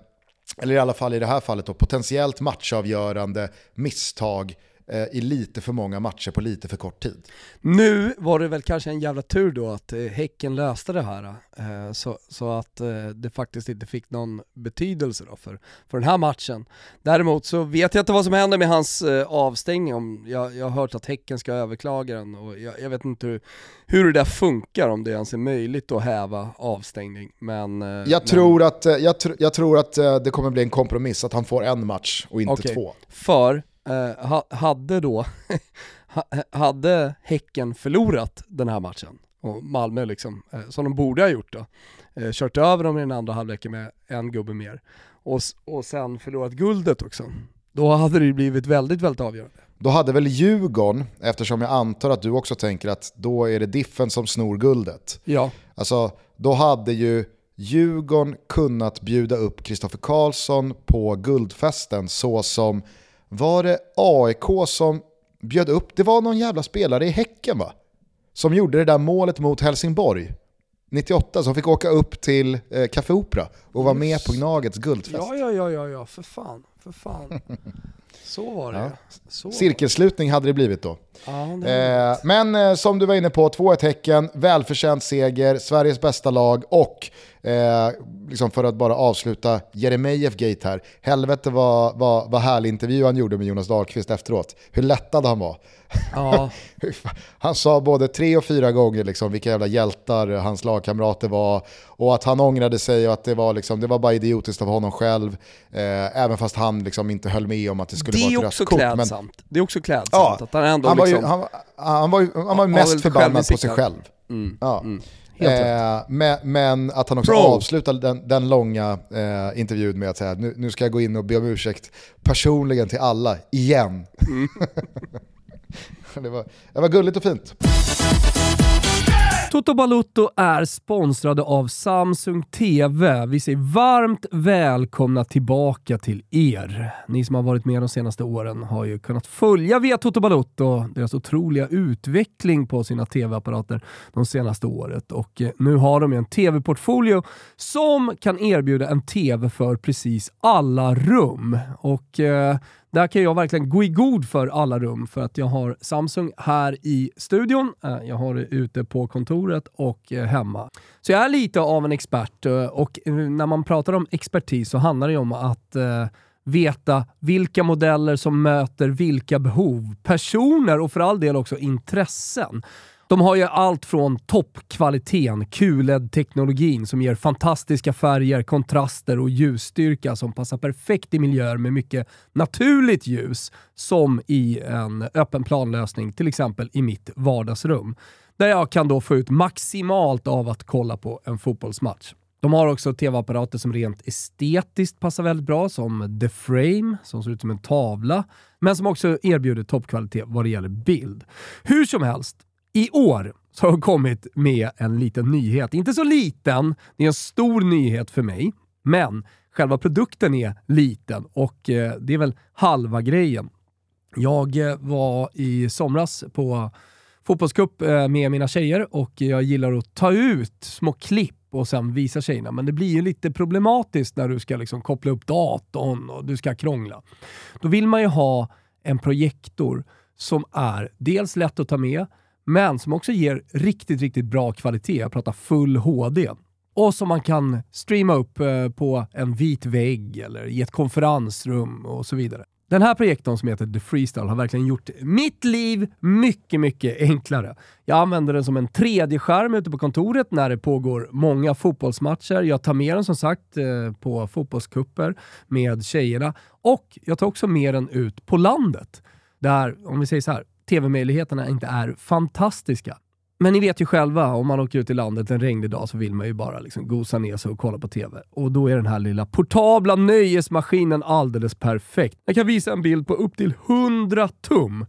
[SPEAKER 1] eller i alla fall i det här fallet då, potentiellt matchavgörande misstag Eh, i lite för många matcher på lite för kort tid.
[SPEAKER 2] Nu var det väl kanske en jävla tur då att eh, Häcken löste det här, eh, så, så att det faktiskt inte fick någon betydelse då för, för den här matchen. Däremot så vet jag inte vad som händer med hans avstängning, om, jag, jag har hört att Häcken ska överklaga den och jag, jag vet inte hur, hur det där funkar, om det ens är möjligt att häva avstängning. Men,
[SPEAKER 1] jag, men... Tror att, jag, tr jag tror att det kommer bli en kompromiss, att han får en match och inte okay. två.
[SPEAKER 2] För eh, hade då, hade Häcken förlorat den här matchen, och Malmö liksom, eh, som de borde ha gjort då, eh, kört över dem i den andra halvleken med en gubbe mer, och, och sen förlorat guldet också, då hade det blivit väldigt, väldigt avgörande.
[SPEAKER 1] Då hade väl Djurgården, eftersom jag antar att du också tänker att då är det Diffen som snor guldet.
[SPEAKER 2] Ja.
[SPEAKER 1] Alltså, då hade ju Djurgården kunnat bjuda upp Kristoffer Karlsson på guldfesten så som var det AIK som bjöd upp, det var någon jävla spelare i Häcken va? Som gjorde det där målet mot Helsingborg 98 som fick åka upp till eh, Café Opera och vara med på Gnagets guldfest.
[SPEAKER 2] Ja, ja, ja, ja, ja, för fan, för fan. Så var det. Ja. Så.
[SPEAKER 1] Cirkelslutning hade det blivit då. Ja, eh, men eh, som du var inne på, 2-1 Häcken, välförtjänt seger, Sveriges bästa lag och eh, liksom för att bara avsluta Jeremejeff-gate här, helvete vad, vad, vad härlig intervju han gjorde med Jonas Dahlqvist efteråt. Hur lättad han var. Ja. han sa både tre och fyra gånger liksom vilka jävla hjältar hans lagkamrater var och att han ångrade sig och att det var, liksom, det var bara idiotiskt av honom själv. Eh, även fast han liksom inte höll med om att det skulle det vara ett rött kort.
[SPEAKER 2] Men, det är också klädsamt. Ja, att han, ändå
[SPEAKER 1] han, var liksom, ju, han, han, var ju, han var ju mest förbannad på sig själv. Mm, ja. Mm. Eh, men, men, att han också Bro. avslutade den, den långa eh, intervjun med att säga nu, nu ska jag gå in och be om ursäkt personligen till alla, igen. Mm. det, var, det var gulligt och fint.
[SPEAKER 2] Toto Balutto är sponsrade av Samsung TV. Vi säger varmt välkomna tillbaka till er. Ni som har varit med de senaste åren har ju kunnat följa via Toto Balutto deras otroliga utveckling på sina TV-apparater de senaste året och eh, nu har de en TV-portfolio som kan erbjuda en TV för precis alla rum. Och eh, där kan jag verkligen gå i god för alla rum för att jag har Samsung här i studion, eh, jag har det ute på kontoret och eh, hemma. Så jag är lite av en expert eh, och när man pratar om expertis så handlar det om att veta vilka modeller som möter vilka behov, personer och för all del också intressen. De har ju allt från toppkvaliteten, QLED-teknologin som ger fantastiska färger, kontraster och ljusstyrka som passar perfekt i miljöer med mycket naturligt ljus, som i en öppen planlösning, till exempel i mitt vardagsrum. Där jag kan då få ut maximalt av att kolla på en fotbollsmatch. De har också tv-apparater som rent estetiskt passar väldigt bra, som The Frame, som ser ut som en tavla, men som också erbjuder toppkvalitet vad det gäller bild. Hur som helst, i år så har de kommit med en liten nyhet. Inte så liten, det är en stor nyhet för mig, men själva produkten är liten och eh, det är väl halva grejen. Jag eh, var i somras på fotbollscup eh, med mina tjejer och jag gillar att ta ut små klipp och sen visa tjejerna. Men det blir ju lite problematiskt när du ska liksom koppla upp datorn och du ska krångla. Då vill man ju ha en projektor som är dels lätt att ta med, men som också ger riktigt, riktigt bra kvalitet. Jag pratar full HD. Och som man kan streama upp eh, på en vit vägg eller i ett konferensrum och så vidare. Den här projektorn som heter The Freestyle har verkligen gjort mitt liv mycket, mycket enklare. Jag använder den som en 3D-skärm ute på kontoret när det pågår många fotbollsmatcher. Jag tar med den som sagt eh, på fotbollskupper med tjejerna och jag tar också med den ut på landet. Där, om vi säger så här, tv-möjligheterna inte är fantastiska. Men ni vet ju själva, om man åker ut i landet en regnig dag så vill man ju bara liksom gosa ner sig och kolla på TV. Och då är den här lilla portabla nöjesmaskinen alldeles perfekt. Jag kan visa en bild på upp till 100 tum.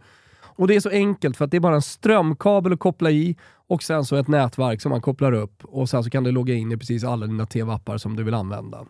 [SPEAKER 2] Och det är så enkelt för att det är bara en strömkabel att koppla i och sen så ett nätverk som man kopplar upp och sen så kan du logga in i precis alla dina TV-appar som du vill använda.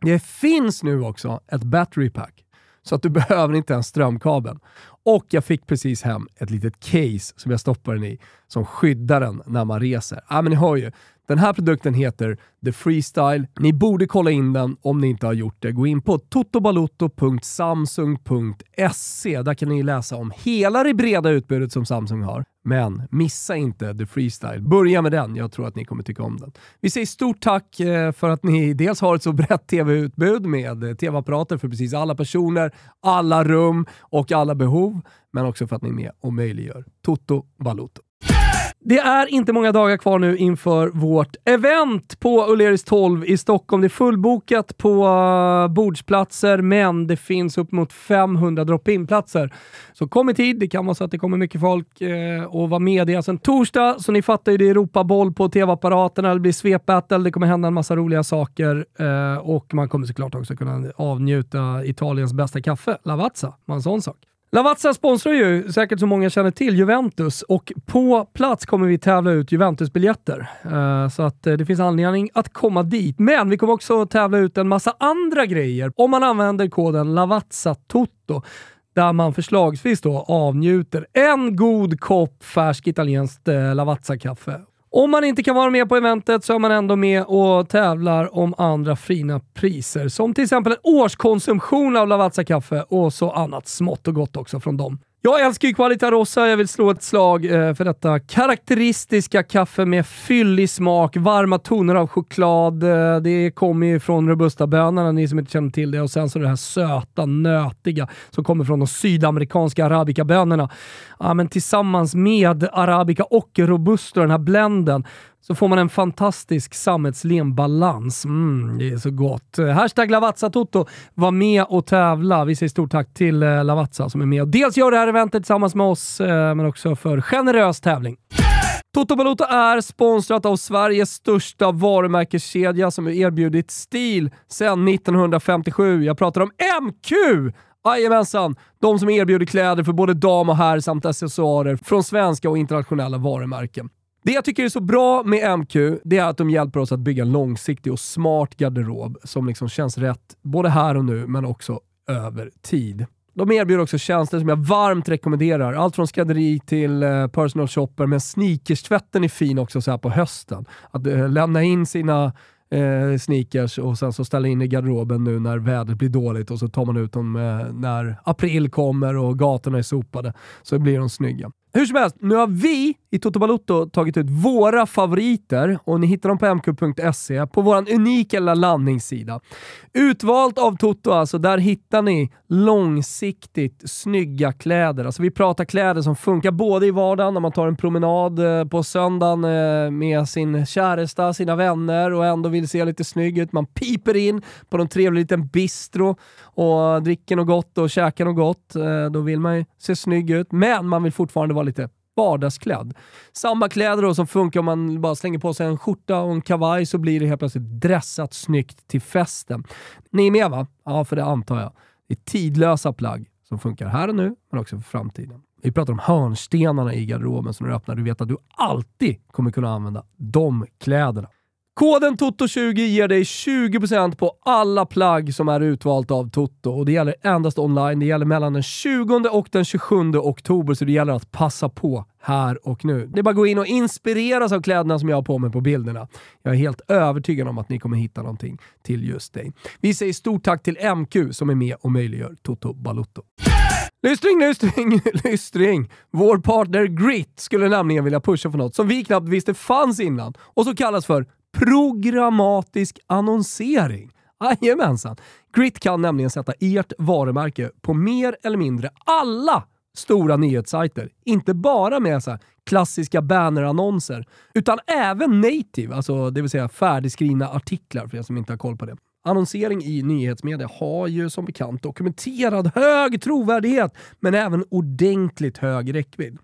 [SPEAKER 2] Det finns nu också ett battery pack så att du behöver inte ens strömkabeln. Och jag fick precis hem ett litet case som jag stoppar den i, som skyddar den när man reser. Ja, men ni hör ju, den här produkten heter The Freestyle. Ni borde kolla in den om ni inte har gjort det. Gå in på totobalotto.samsung.se. Där kan ni läsa om hela det breda utbudet som Samsung har. Men missa inte The Freestyle. Börja med den, jag tror att ni kommer tycka om den. Vi säger stort tack eh, för att ni dels har ett så brett tv-utbud med eh, tv-apparater för precis alla personer, alla rum och alla behov. Men också för att ni är med och möjliggör Toto Valuto. Det är inte många dagar kvar nu inför vårt event på Ulleris 12 i Stockholm. Det är fullbokat på eh, bordsplatser, men det finns upp mot 500 drop-in-platser. Så kom i tid. Det kan vara så att det kommer mycket folk eh, och vara med. Det är alltså en torsdag, så ni fattar ju det är Europaboll på tv-apparaterna. Det blir svepbattle, det kommer hända en massa roliga saker eh, och man kommer såklart också kunna avnjuta Italiens bästa kaffe, Lavazza. Bara en sån sak. Lavazza sponsrar ju, säkert som många känner till, Juventus och på plats kommer vi tävla ut Juventus-biljetter. Uh, så att uh, det finns anledning att komma dit. Men vi kommer också tävla ut en massa andra grejer om man använder koden LAVAZZATOTO där man förslagsvis då avnjuter en god kopp färsk italienskt eh, Lavazza-kaffe. Om man inte kan vara med på eventet så är man ändå med och tävlar om andra fina priser. Som till exempel en årskonsumtion av Lavazza-kaffe och så annat smått och gott också från dem. Jag älskar ju Qualita Rossa. Jag vill slå ett slag eh, för detta karaktäristiska kaffe med fyllig smak, varma toner av choklad. Eh, det kommer ju från robusta-bönorna, ni som inte känner till det. Och sen så det här söta, nötiga som kommer från de sydamerikanska arabica-bönorna. Ja, men tillsammans med arabica och robusto, den här blenden, så får man en fantastisk sammetslen balans. Mm, det är så gott. Hashtag Lavazza Toto. Var med och tävla. Vi säger stort tack till eh, Lavazza som är med och dels gör det här eventet tillsammans med oss, eh, men också för generös tävling. Toto Balotto är sponsrat av Sveriges största varumärkeskedja som erbjudit stil sedan 1957. Jag pratar om MQ! Jajamensan! De som erbjuder kläder för både dam och herr samt accessoarer från svenska och internationella varumärken. Det jag tycker är så bra med MQ, det är att de hjälper oss att bygga en långsiktig och smart garderob som liksom känns rätt både här och nu, men också över tid. De erbjuder också tjänster som jag varmt rekommenderar. Allt från skrädderi till eh, personal shopper, men sneakers-tvätten är fin också så här på hösten. Att eh, lämna in sina eh, sneakers och sen så ställa in i garderoben nu när vädret blir dåligt och så tar man ut dem eh, när april kommer och gatorna är sopade. Så blir de snygga. Hur som helst, nu har vi i Toto Balotto tagit ut våra favoriter och ni hittar dem på mq.se på vår unika lilla landningssida. Utvalt av Toto alltså, där hittar ni långsiktigt snygga kläder. Alltså vi pratar kläder som funkar både i vardagen när man tar en promenad eh, på söndagen eh, med sin käresta, sina vänner och ändå vill se lite snygg ut. Man piper in på någon trevlig liten bistro och dricker något gott och käkar något gott. Då vill man ju se snygg ut, men man vill fortfarande vara lite vardagsklädd. Samma kläder då som funkar om man bara slänger på sig en skjorta och en kavaj så blir det helt plötsligt dressat snyggt till festen. Ni är med va? Ja, för det antar jag. Det är tidlösa plagg som funkar här och nu, men också för framtiden. Vi pratar om hörnstenarna i garderoben som du öppnar. Du vet att du alltid kommer kunna använda de kläderna. Koden TOTO20 ger dig 20% på alla plagg som är utvalt av Toto och det gäller endast online. Det gäller mellan den 20 och den 27 oktober så det gäller att passa på här och nu. Det är bara att gå in och inspireras av kläderna som jag har på mig på bilderna. Jag är helt övertygad om att ni kommer hitta någonting till just dig. Vi säger stort tack till MQ som är med och möjliggör Toto Balutto. Lystring, lystring, lystring! Vår partner Grit skulle nämligen vilja pusha för något som vi knappt visste fanns innan och som kallas för programmatisk annonsering. Jajamensan! Grit kan nämligen sätta ert varumärke på mer eller mindre alla stora nyhetssajter. Inte bara med så klassiska bannerannonser, utan även native, alltså det vill säga färdigskrivna artiklar för er som inte har koll på det. Annonsering i nyhetsmedia har ju som bekant dokumenterad hög trovärdighet, men även ordentligt hög räckvidd.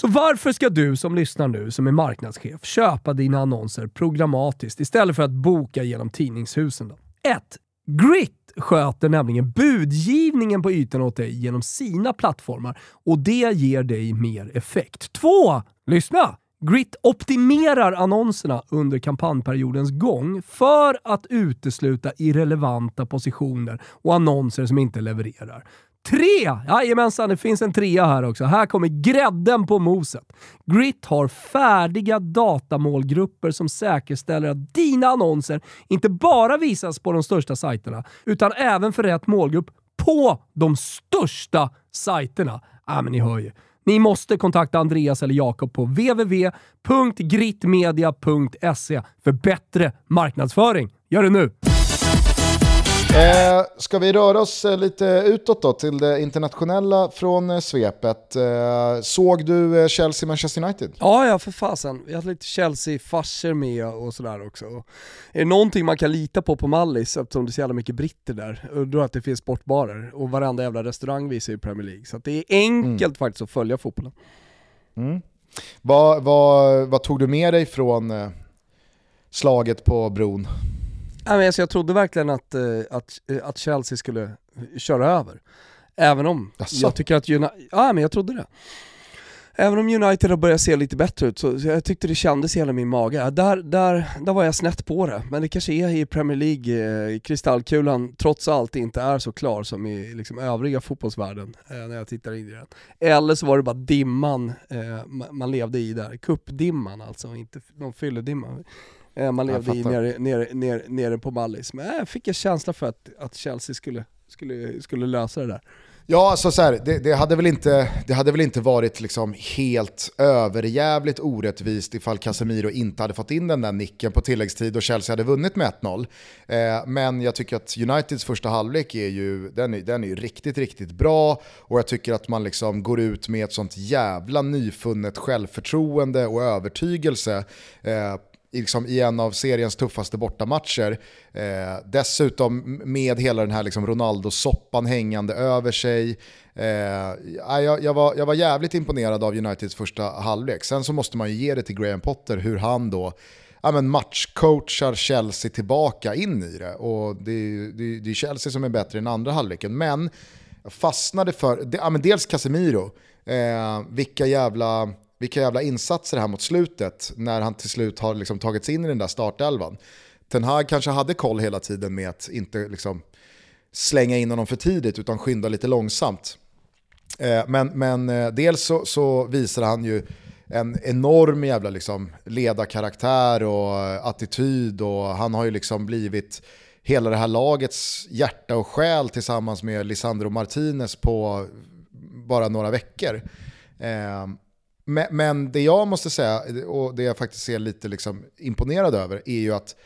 [SPEAKER 2] Så varför ska du som lyssnar nu, som är marknadschef, köpa dina annonser programmatiskt istället för att boka genom tidningshusen? Då? 1. Grit sköter nämligen budgivningen på ytan åt dig genom sina plattformar och det ger dig mer effekt. 2. Lyssna! Grit optimerar annonserna under kampanjperiodens gång för att utesluta irrelevanta positioner och annonser som inte levererar. Tre! Jajamensan, det finns en trea här också. Här kommer grädden på moset. Grit har färdiga datamålgrupper som säkerställer att dina annonser inte bara visas på de största sajterna, utan även för rätt målgrupp på de största sajterna. Ja, men ni hör ju. Ni måste kontakta Andreas eller Jakob på www.gritmedia.se för bättre marknadsföring. Gör det nu!
[SPEAKER 1] Eh, ska vi röra oss eh, lite utåt då till det internationella från eh, svepet. Eh, såg du eh, Chelsea-Manchester United?
[SPEAKER 3] Ja, ja för fasen. Vi hade lite Chelsea-farser med och sådär också. Är det någonting man kan lita på på Mallis, eftersom det är så jävla mycket britter där, då är att det finns sportbarer och varenda jävla restaurang visar ju Premier League. Så det är enkelt mm. faktiskt att följa fotbollen.
[SPEAKER 1] Mm. Vad, vad, vad tog du med dig från slaget på bron?
[SPEAKER 3] Alltså jag trodde verkligen att, eh, att, eh, att Chelsea skulle köra över. Även om Asså. jag tycker att United, ja men jag trodde det. Även om United har börjat se lite bättre ut, så jag tyckte det kändes i hela min mage. Där, där, där var jag snett på det, men det kanske är i Premier League, eh, kristallkulan trots allt inte är så klar som i liksom, övriga fotbollsvärlden eh, när jag tittar in i den. Eller så var det bara dimman eh, man levde i där, kuppdimman alltså, inte någon fylledimma. Eh, man levde i nere, nere, nere, nere på Mallis. Men jag fick en känsla för att, att Chelsea skulle, skulle, skulle lösa det där.
[SPEAKER 1] Ja, alltså så här, det, det, hade väl inte, det hade väl inte varit liksom helt överjävligt orättvist ifall Casemiro inte hade fått in den där nicken på tilläggstid och Chelsea hade vunnit med 1-0. Eh, men jag tycker att Uniteds första halvlek är ju, den är, den är ju riktigt, riktigt bra och jag tycker att man liksom går ut med ett sånt jävla nyfunnet självförtroende och övertygelse eh, liksom, i en av seriens tuffaste bortamatcher. Eh, dessutom med hela den här liksom Ronaldo-soppan hängande över sig. Eh, jag, jag, var, jag var jävligt imponerad av Uniteds första halvlek. Sen så måste man ju ge det till Graham Potter hur han då ja, men matchcoachar Chelsea tillbaka in i det. Och det är, det, det är Chelsea som är bättre än andra halvleken. Men jag fastnade för, ja, men dels Casemiro, eh, vilka jävla vilka jävla insatser här mot slutet när han till slut har liksom tagit sig in i den där startelvan. Ten Hag kanske hade koll hela tiden med att inte liksom slänga in honom för tidigt utan skynda lite långsamt. Eh, men, men eh, dels så, så visar han ju en enorm jävla liksom ledarkaraktär och eh, attityd och han har ju liksom blivit hela det här lagets hjärta och själ tillsammans med Lisandro Martinez på bara några veckor. Men, men, det jag måste säga, och det jag faktiskt ser lite liksom imponerad över, är ju att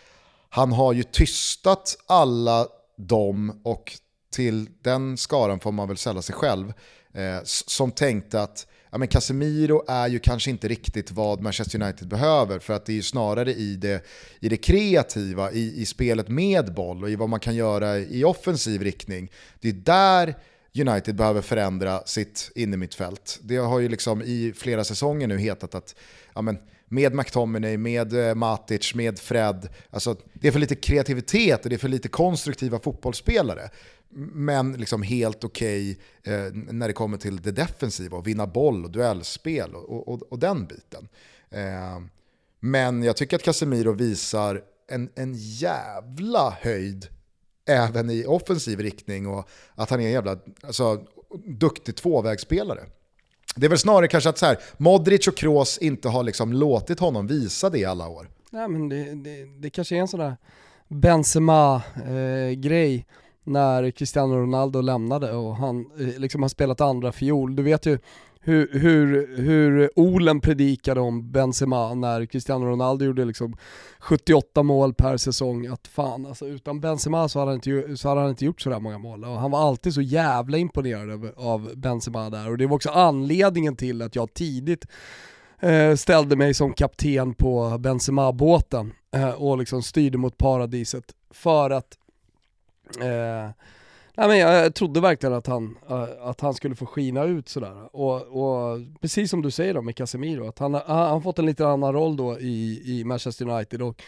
[SPEAKER 1] han har ju tystat alla dem, och till den skaran får man väl sälla sig själv, eh, som tänkte att ja, men Casemiro är ju kanske inte riktigt vad Manchester United behöver, för att det är ju snarare i det, i det kreativa, i, i spelet med boll och i vad man kan göra i offensiv riktning. Det är där United behöver förändra sitt innermittfält. Det har ju liksom i flera säsonger nu hetat att ja men, med McTominay, med eh, Matic, med Fred, alltså, det är för lite kreativitet och det är för lite konstruktiva fotbollsspelare. Men liksom helt okej okay, eh, när det kommer till det defensiva, och vinna boll och duellspel och, och, och den biten. Eh, men jag tycker att Casemiro visar en, en jävla höjd även i offensiv riktning och att han är en jävla alltså, duktig tvåvägsspelare. Det är väl snarare kanske att så här, Modric och Kroos inte har liksom låtit honom visa det i alla år.
[SPEAKER 2] Nej men det, det, det kanske är en sån där Benzema-grej. Eh, när Cristiano Ronaldo lämnade och han eh, liksom har spelat andra fiol. Du vet ju hur, hur, hur Olen predikade om Benzema när Cristiano Ronaldo gjorde liksom 78 mål per säsong, att fan alltså utan Benzema så hade han inte, så hade han inte gjort sådär många mål. Och han var alltid så jävla imponerad av, av Benzema där och det var också anledningen till att jag tidigt eh, ställde mig som kapten på Benzema-båten eh, och liksom styrde mot paradiset för att eh, Nej, men jag trodde verkligen att han, eh, att han skulle få skina ut sådär. Och, och precis som du säger då med Casemiro, att han har fått en lite annan roll då i, i Manchester United och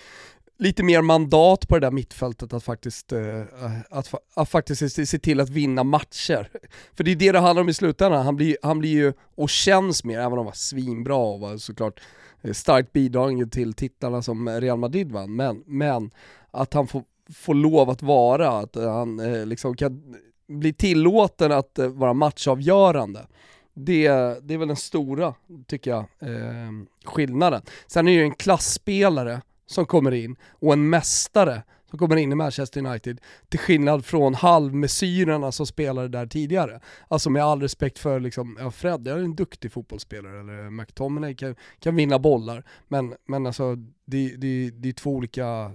[SPEAKER 2] lite mer mandat på det där mittfältet att faktiskt, eh, att, att, faktiskt se, till att vinna matcher. För det är det det handlar om i slutändan, han blir, han blir ju, och känns mer, även om han var svinbra och var såklart eh, starkt bidragande till titlarna som Real Madrid vann, men, men att han får får lov att vara, att eh, han eh, liksom kan bli tillåten att eh, vara matchavgörande. Det, det är väl den stora, tycker jag, eh, skillnaden. Sen är det ju en klassspelare som kommer in och en mästare som kommer in i Manchester United, till skillnad från halvmesyrerna som spelade där tidigare. Alltså med all respekt för liksom, ja Fred är en duktig fotbollsspelare, eller McTominay kan, kan vinna bollar, men, men alltså det, det, det, är två olika,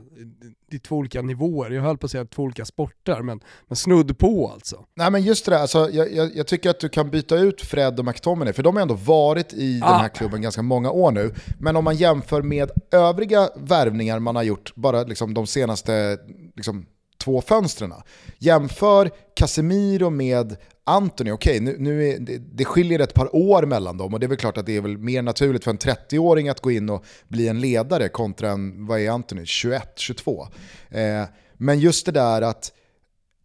[SPEAKER 2] det är två olika nivåer. Jag höll på att säga två olika sporter, men, men snudd på alltså.
[SPEAKER 1] Nej men just det där, alltså, jag, jag, jag, tycker att du kan byta ut Fred och McTominay, för de har ändå varit i ah. den här klubben ganska många år nu. Men om man jämför med övriga värvningar man har gjort bara liksom de senaste liksom, två fönstren. Jämför Casemiro med Anthony, okej, okay, nu, nu är, det, det skiljer ett par år mellan dem och det är väl klart att det är väl mer naturligt för en 30-åring att gå in och bli en ledare kontra en, vad är Anthony, 21, 22. Eh, men just det där att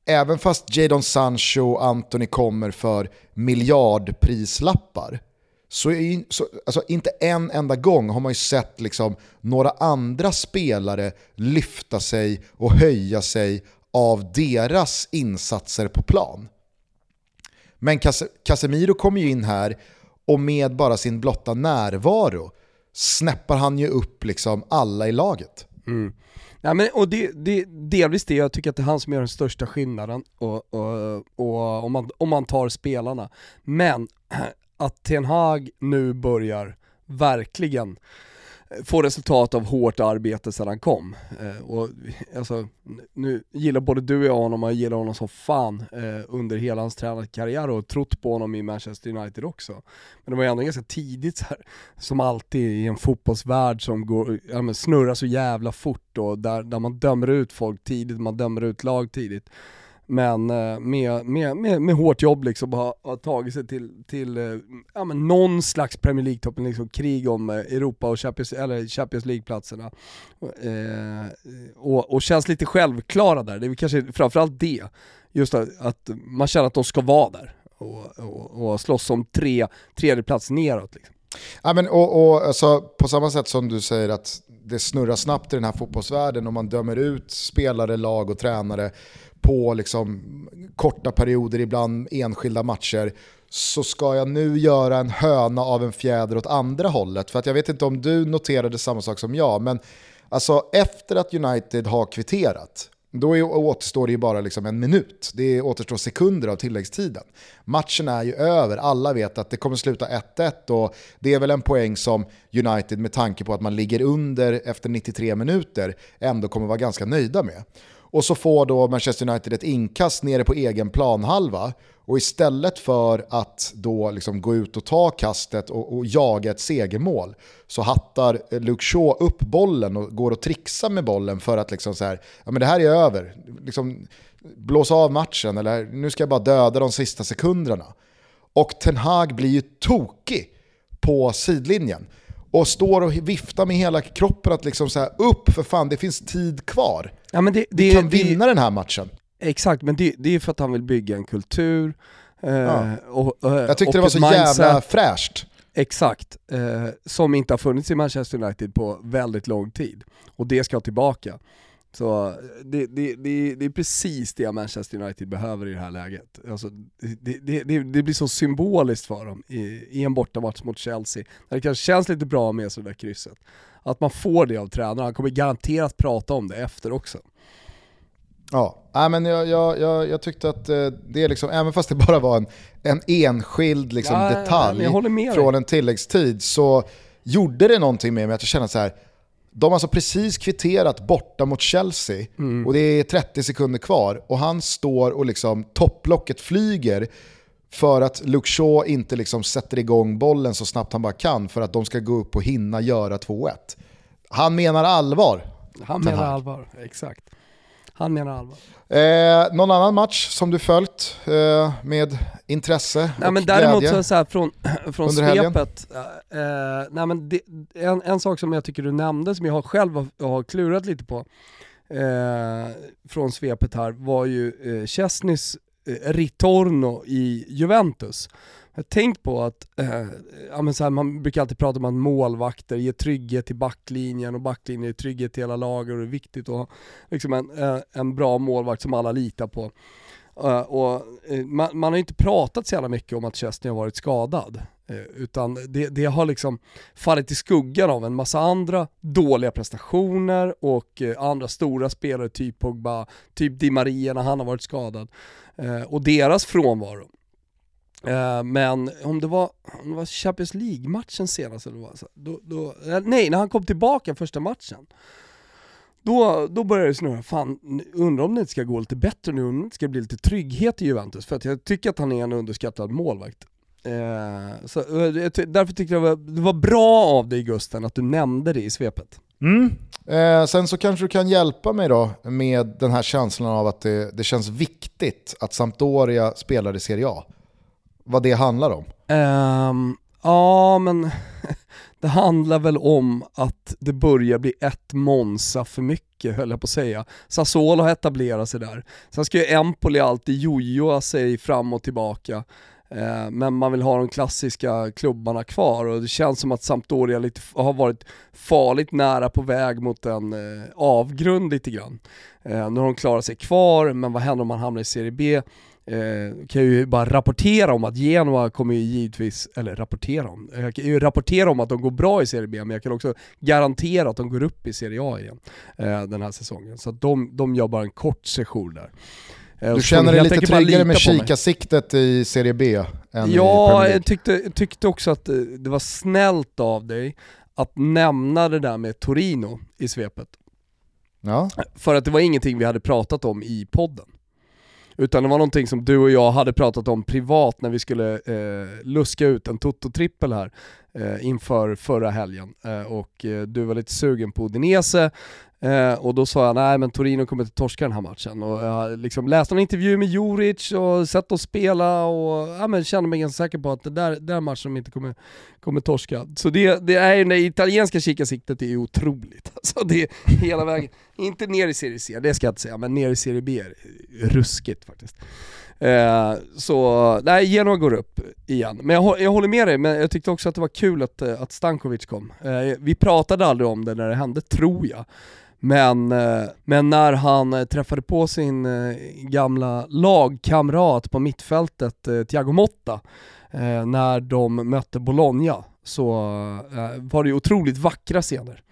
[SPEAKER 1] även fast Jadon Sancho och Anthony kommer för miljardprislappar så, är, så alltså inte en enda gång har man ju sett liksom några andra spelare lyfta sig och höja sig av deras insatser på plan. Men Cas Casemiro kommer ju in här och med bara sin blotta närvaro snäppar han ju upp liksom alla i laget.
[SPEAKER 2] Mm. Ja, men, och det, det, delvis det, jag tycker att det är han som gör den största skillnaden och, och, och om, man, om man tar spelarna. Men att Ten Hag nu börjar verkligen få resultat av hårt arbete sedan han kom. Eh, och alltså, nu gillar både du och jag honom och jag gillar honom som fan eh, under hela hans tränarkarriär och trott på honom i Manchester United också. Men det var ju ändå ganska tidigt så här, som alltid i en fotbollsvärld som går, ja, men snurrar så jävla fort och där, där man dömer ut folk tidigt, man dömer ut lag tidigt. Men eh, med, med, med, med hårt jobb liksom har, har tagit sig till, till eh, ja, men någon slags Premier League-toppen, liksom krig om eh, Europa och Champions, eller Champions League-platserna. Eh, och, och känns lite självklara där, det är kanske framförallt det. Just att, att man känner att de ska vara där och, och, och slåss om tre, tredje plats neråt. Liksom.
[SPEAKER 1] Ja, men, och, och, alltså, på samma sätt som du säger att det snurrar snabbt i den här fotbollsvärlden och man dömer ut spelare, lag och tränare på liksom korta perioder, ibland enskilda matcher, så ska jag nu göra en höna av en fjäder åt andra hållet. För att jag vet inte om du noterade samma sak som jag, men alltså efter att United har kvitterat, då är, återstår det ju bara liksom en minut. Det återstår sekunder av tilläggstiden. Matchen är ju över, alla vet att det kommer sluta 1-1 och det är väl en poäng som United med tanke på att man ligger under efter 93 minuter ändå kommer vara ganska nöjda med. Och så får då Manchester United ett inkast nere på egen planhalva. Och istället för att då liksom gå ut och ta kastet och, och, jaga ett segermål så hattar Luke Shaw upp bollen och går och trixar med bollen för att liksom så här, ja men det här är över. Liksom, blåsa av matchen eller nu ska jag bara döda de sista sekunderna. Och Ten Hag blir ju tokig på sidlinjen och står och viftar med hela kroppen att liksom så här, upp för fan, det finns tid kvar.
[SPEAKER 2] Ja, det, det,
[SPEAKER 1] Vi kan
[SPEAKER 2] det,
[SPEAKER 1] vinna den här matchen.
[SPEAKER 2] Exakt, men det, det är för att han vill bygga en kultur. Eh,
[SPEAKER 1] Ja.
[SPEAKER 2] och, och,
[SPEAKER 1] Jag tyckte
[SPEAKER 2] och
[SPEAKER 1] det var så
[SPEAKER 2] mindset.
[SPEAKER 1] jävla fräscht.
[SPEAKER 2] Exakt, eh, som inte har funnits i Manchester United på väldigt lång tid. Och det ska tillbaka. Så det, det, det, det är precis det Manchester United behöver i det här läget. Alltså, det, det, det, det blir så symboliskt för dem i, i en bortamatch mot Chelsea, där det kanske känns lite bra med sådär krysset. Att man får det av tränaren, han kommer garanterat prata om det efter också.
[SPEAKER 1] Ja, men jag, jag, jag, jag tyckte att eh, det är liksom, även fast det bara var en, en enskild liksom,
[SPEAKER 2] Ja, ja,
[SPEAKER 1] detalj
[SPEAKER 2] dig.
[SPEAKER 1] från en tilläggstid så gjorde det någonting med mig att jag kände så här. De har alltså precis kvitterat borta mot Chelsea
[SPEAKER 2] Mm.
[SPEAKER 1] och det är 30 sekunder kvar och han står och liksom topplocket flyger för att Luke Shaw inte liksom sätter igång bollen så snabbt han bara kan för att de ska gå upp och hinna göra 2-1. Han menar allvar.
[SPEAKER 2] Han menar allvar, exakt. Han menar allvar.
[SPEAKER 1] Eh, någon annan match som du följt eh, med intresse
[SPEAKER 2] Nej
[SPEAKER 1] och
[SPEAKER 2] men däremot
[SPEAKER 1] glädje?
[SPEAKER 2] så, så här, från, från svepet, eh, eh, nej men det, en, en sak som jag tycker du nämnde som jag själv har, har klurat lite på eh, från svepet här var ju eh, Chesneys eh, ritorno i Juventus. Jag har tänkt på att, eh, ja, men så här, man brukar alltid prata om att målvakter ger trygghet till backlinjen och backlinjen ger trygghet till hela laget och det är viktigt att ha liksom en, eh, en bra målvakt som alla litar på. Eh, och, eh, man, man har ju inte pratat så jävla mycket om att Chesney har varit skadad. Eh, utan det, det har liksom fallit i skuggan av en massa andra dåliga prestationer och eh, andra stora spelare, typ Pogba, typ Di Maria när han har varit skadad. Eh, och deras frånvaro. Eh, men om det var, om det var Champions League-matchen senast, eller vad, då, då, eh, nej när han kom tillbaka första matchen. Då, då började det snurra, fan undrar om det inte ska gå lite bättre nu, om det inte ska bli lite trygghet i Juventus. För att jag tycker att han är en underskattad målvakt. Eh, så, eh, därför tyckte jag det var, det var bra av dig Gusten att du nämnde det i svepet.
[SPEAKER 1] Mm. Eh, sen så kanske du kan hjälpa mig då med den här känslan av att det, det känns viktigt att Sampdoria spelar i Serie A. Vad det handlar om.
[SPEAKER 2] Um, ja men det handlar väl om att det börjar bli ett Monza för mycket höll jag på att säga. Sassuolo har etablerat sig där. Sen ska ju Empoli alltid jojoa sig fram och tillbaka. Eh, men man vill ha de klassiska klubbarna kvar och det känns som att Sampdoria lite, har varit farligt nära på väg mot en eh, avgrund lite grann. Eh, nu har de klarat sig kvar, men vad händer om man hamnar i Serie B? Eh, kan jag ju bara rapportera om att Genoa kommer ju givetvis, eller rapportera om, jag kan ju rapportera om att de går bra i Serie B, men jag kan också garantera att de går upp i Serie A igen eh, den här säsongen. Så de, de gör bara en kort session där. Eh,
[SPEAKER 1] Du känner dig lite tryggare med kikarsiktet i Serie B än
[SPEAKER 2] Ja, jag tyckte, tyckte också att eh, det var snällt av dig att nämna det där med Torino i svepet.
[SPEAKER 1] Ja.
[SPEAKER 2] För att det var ingenting vi hade pratat om i podden. Utan det var någonting som du och jag hade pratat om privat när vi skulle eh, luska ut en toto-trippel här eh, inför förra helgen. Eh, och eh, du var lite sugen på Udinese eh, och då sa jag nej men Torino kommer inte torska den här matchen. Och jag liksom läste en intervju med Juric och sett dem spela och ja, men kände mig ganska säker på att det där, där matchen de inte kommer, kommer torska. Så det, det är ju det italienska kikarsiktet är ju otroligt. Alltså det är hela vägen, inte ner i Serie C, det ska jag inte säga, men ner i Serie B är ruskigt faktiskt. Eh, så, nej, Genoa går upp igen. Men jag, jag håller med dig, men jag tyckte också att det var kul att, att Stankovic kom. Eh, vi pratade aldrig om det när det hände, tror jag. Men, eh, men när han eh, träffade på sin eh, gamla lagkamrat på mittfältet, Thiago Motta, när de mötte Bologna, så var det ju otroligt vackra scener.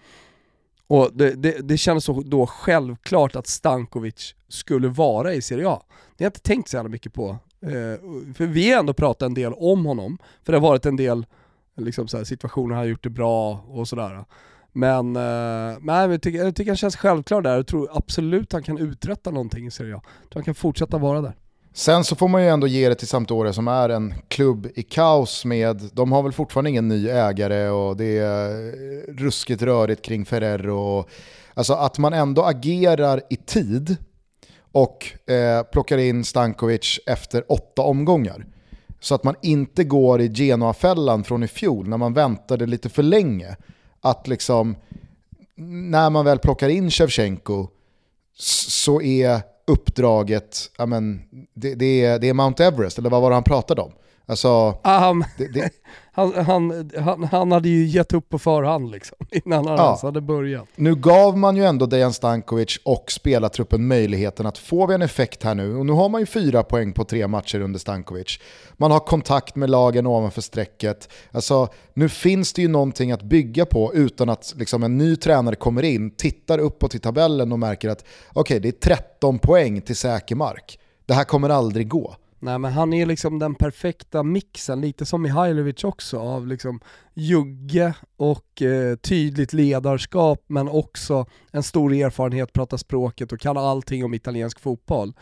[SPEAKER 2] Och det, det, det kändes då självklart att Stankovic skulle vara i Serie A. Det har jag inte tänkt så jävla mycket på. För vi har ändå pratat en del om honom, för det har varit en del liksom, så här, situationer han har gjort det bra och sådär. Men, eh, nej, men jag, tycker, jag tycker han känns självklar där, och tror absolut han kan uträtta någonting i Serie A. Jag tror han kan fortsätta vara där.
[SPEAKER 1] Sen så får man ju ändå ge det till Sampdoria som är en klubb i kaos med, de har väl fortfarande ingen ny ägare och det är eh, ruskigt rörigt kring Ferrero. Och, alltså att man ändå agerar i tid och eh, plockar in Stankovic efter åtta omgångar. Så att man inte går i Genoa-fällan från i fjol när man väntade lite för länge. Att liksom, när man väl plockar in Shevchenko så är uppdraget, ja men, det, det, är, det är Mount Everest, eller vad var det han pratade om? Alltså,
[SPEAKER 2] um, det, det... Han, han, han, han, hade ju gett upp på förhand liksom, innan han ja. ens hade börjat.
[SPEAKER 1] Nu gav man ju ändå Dejan Stankovic och spelartruppen möjligheten att få vi en effekt här nu, och nu har man ju fyra poäng på tre matcher under Stankovic. Man har kontakt med lagen ovanför strecket. Alltså, nu finns det ju någonting att bygga på utan att liksom, en ny tränare kommer in, tittar uppåt i tabellen och märker att okej, okay, det är 13 poäng till säker mark. Det här kommer aldrig gå.
[SPEAKER 2] Nej men han är liksom den perfekta mixen, lite som Mihailovic också, av liksom jugge och eh, tydligt ledarskap men också en stor erfarenhet, prata språket och kan allting om italiensk fotboll.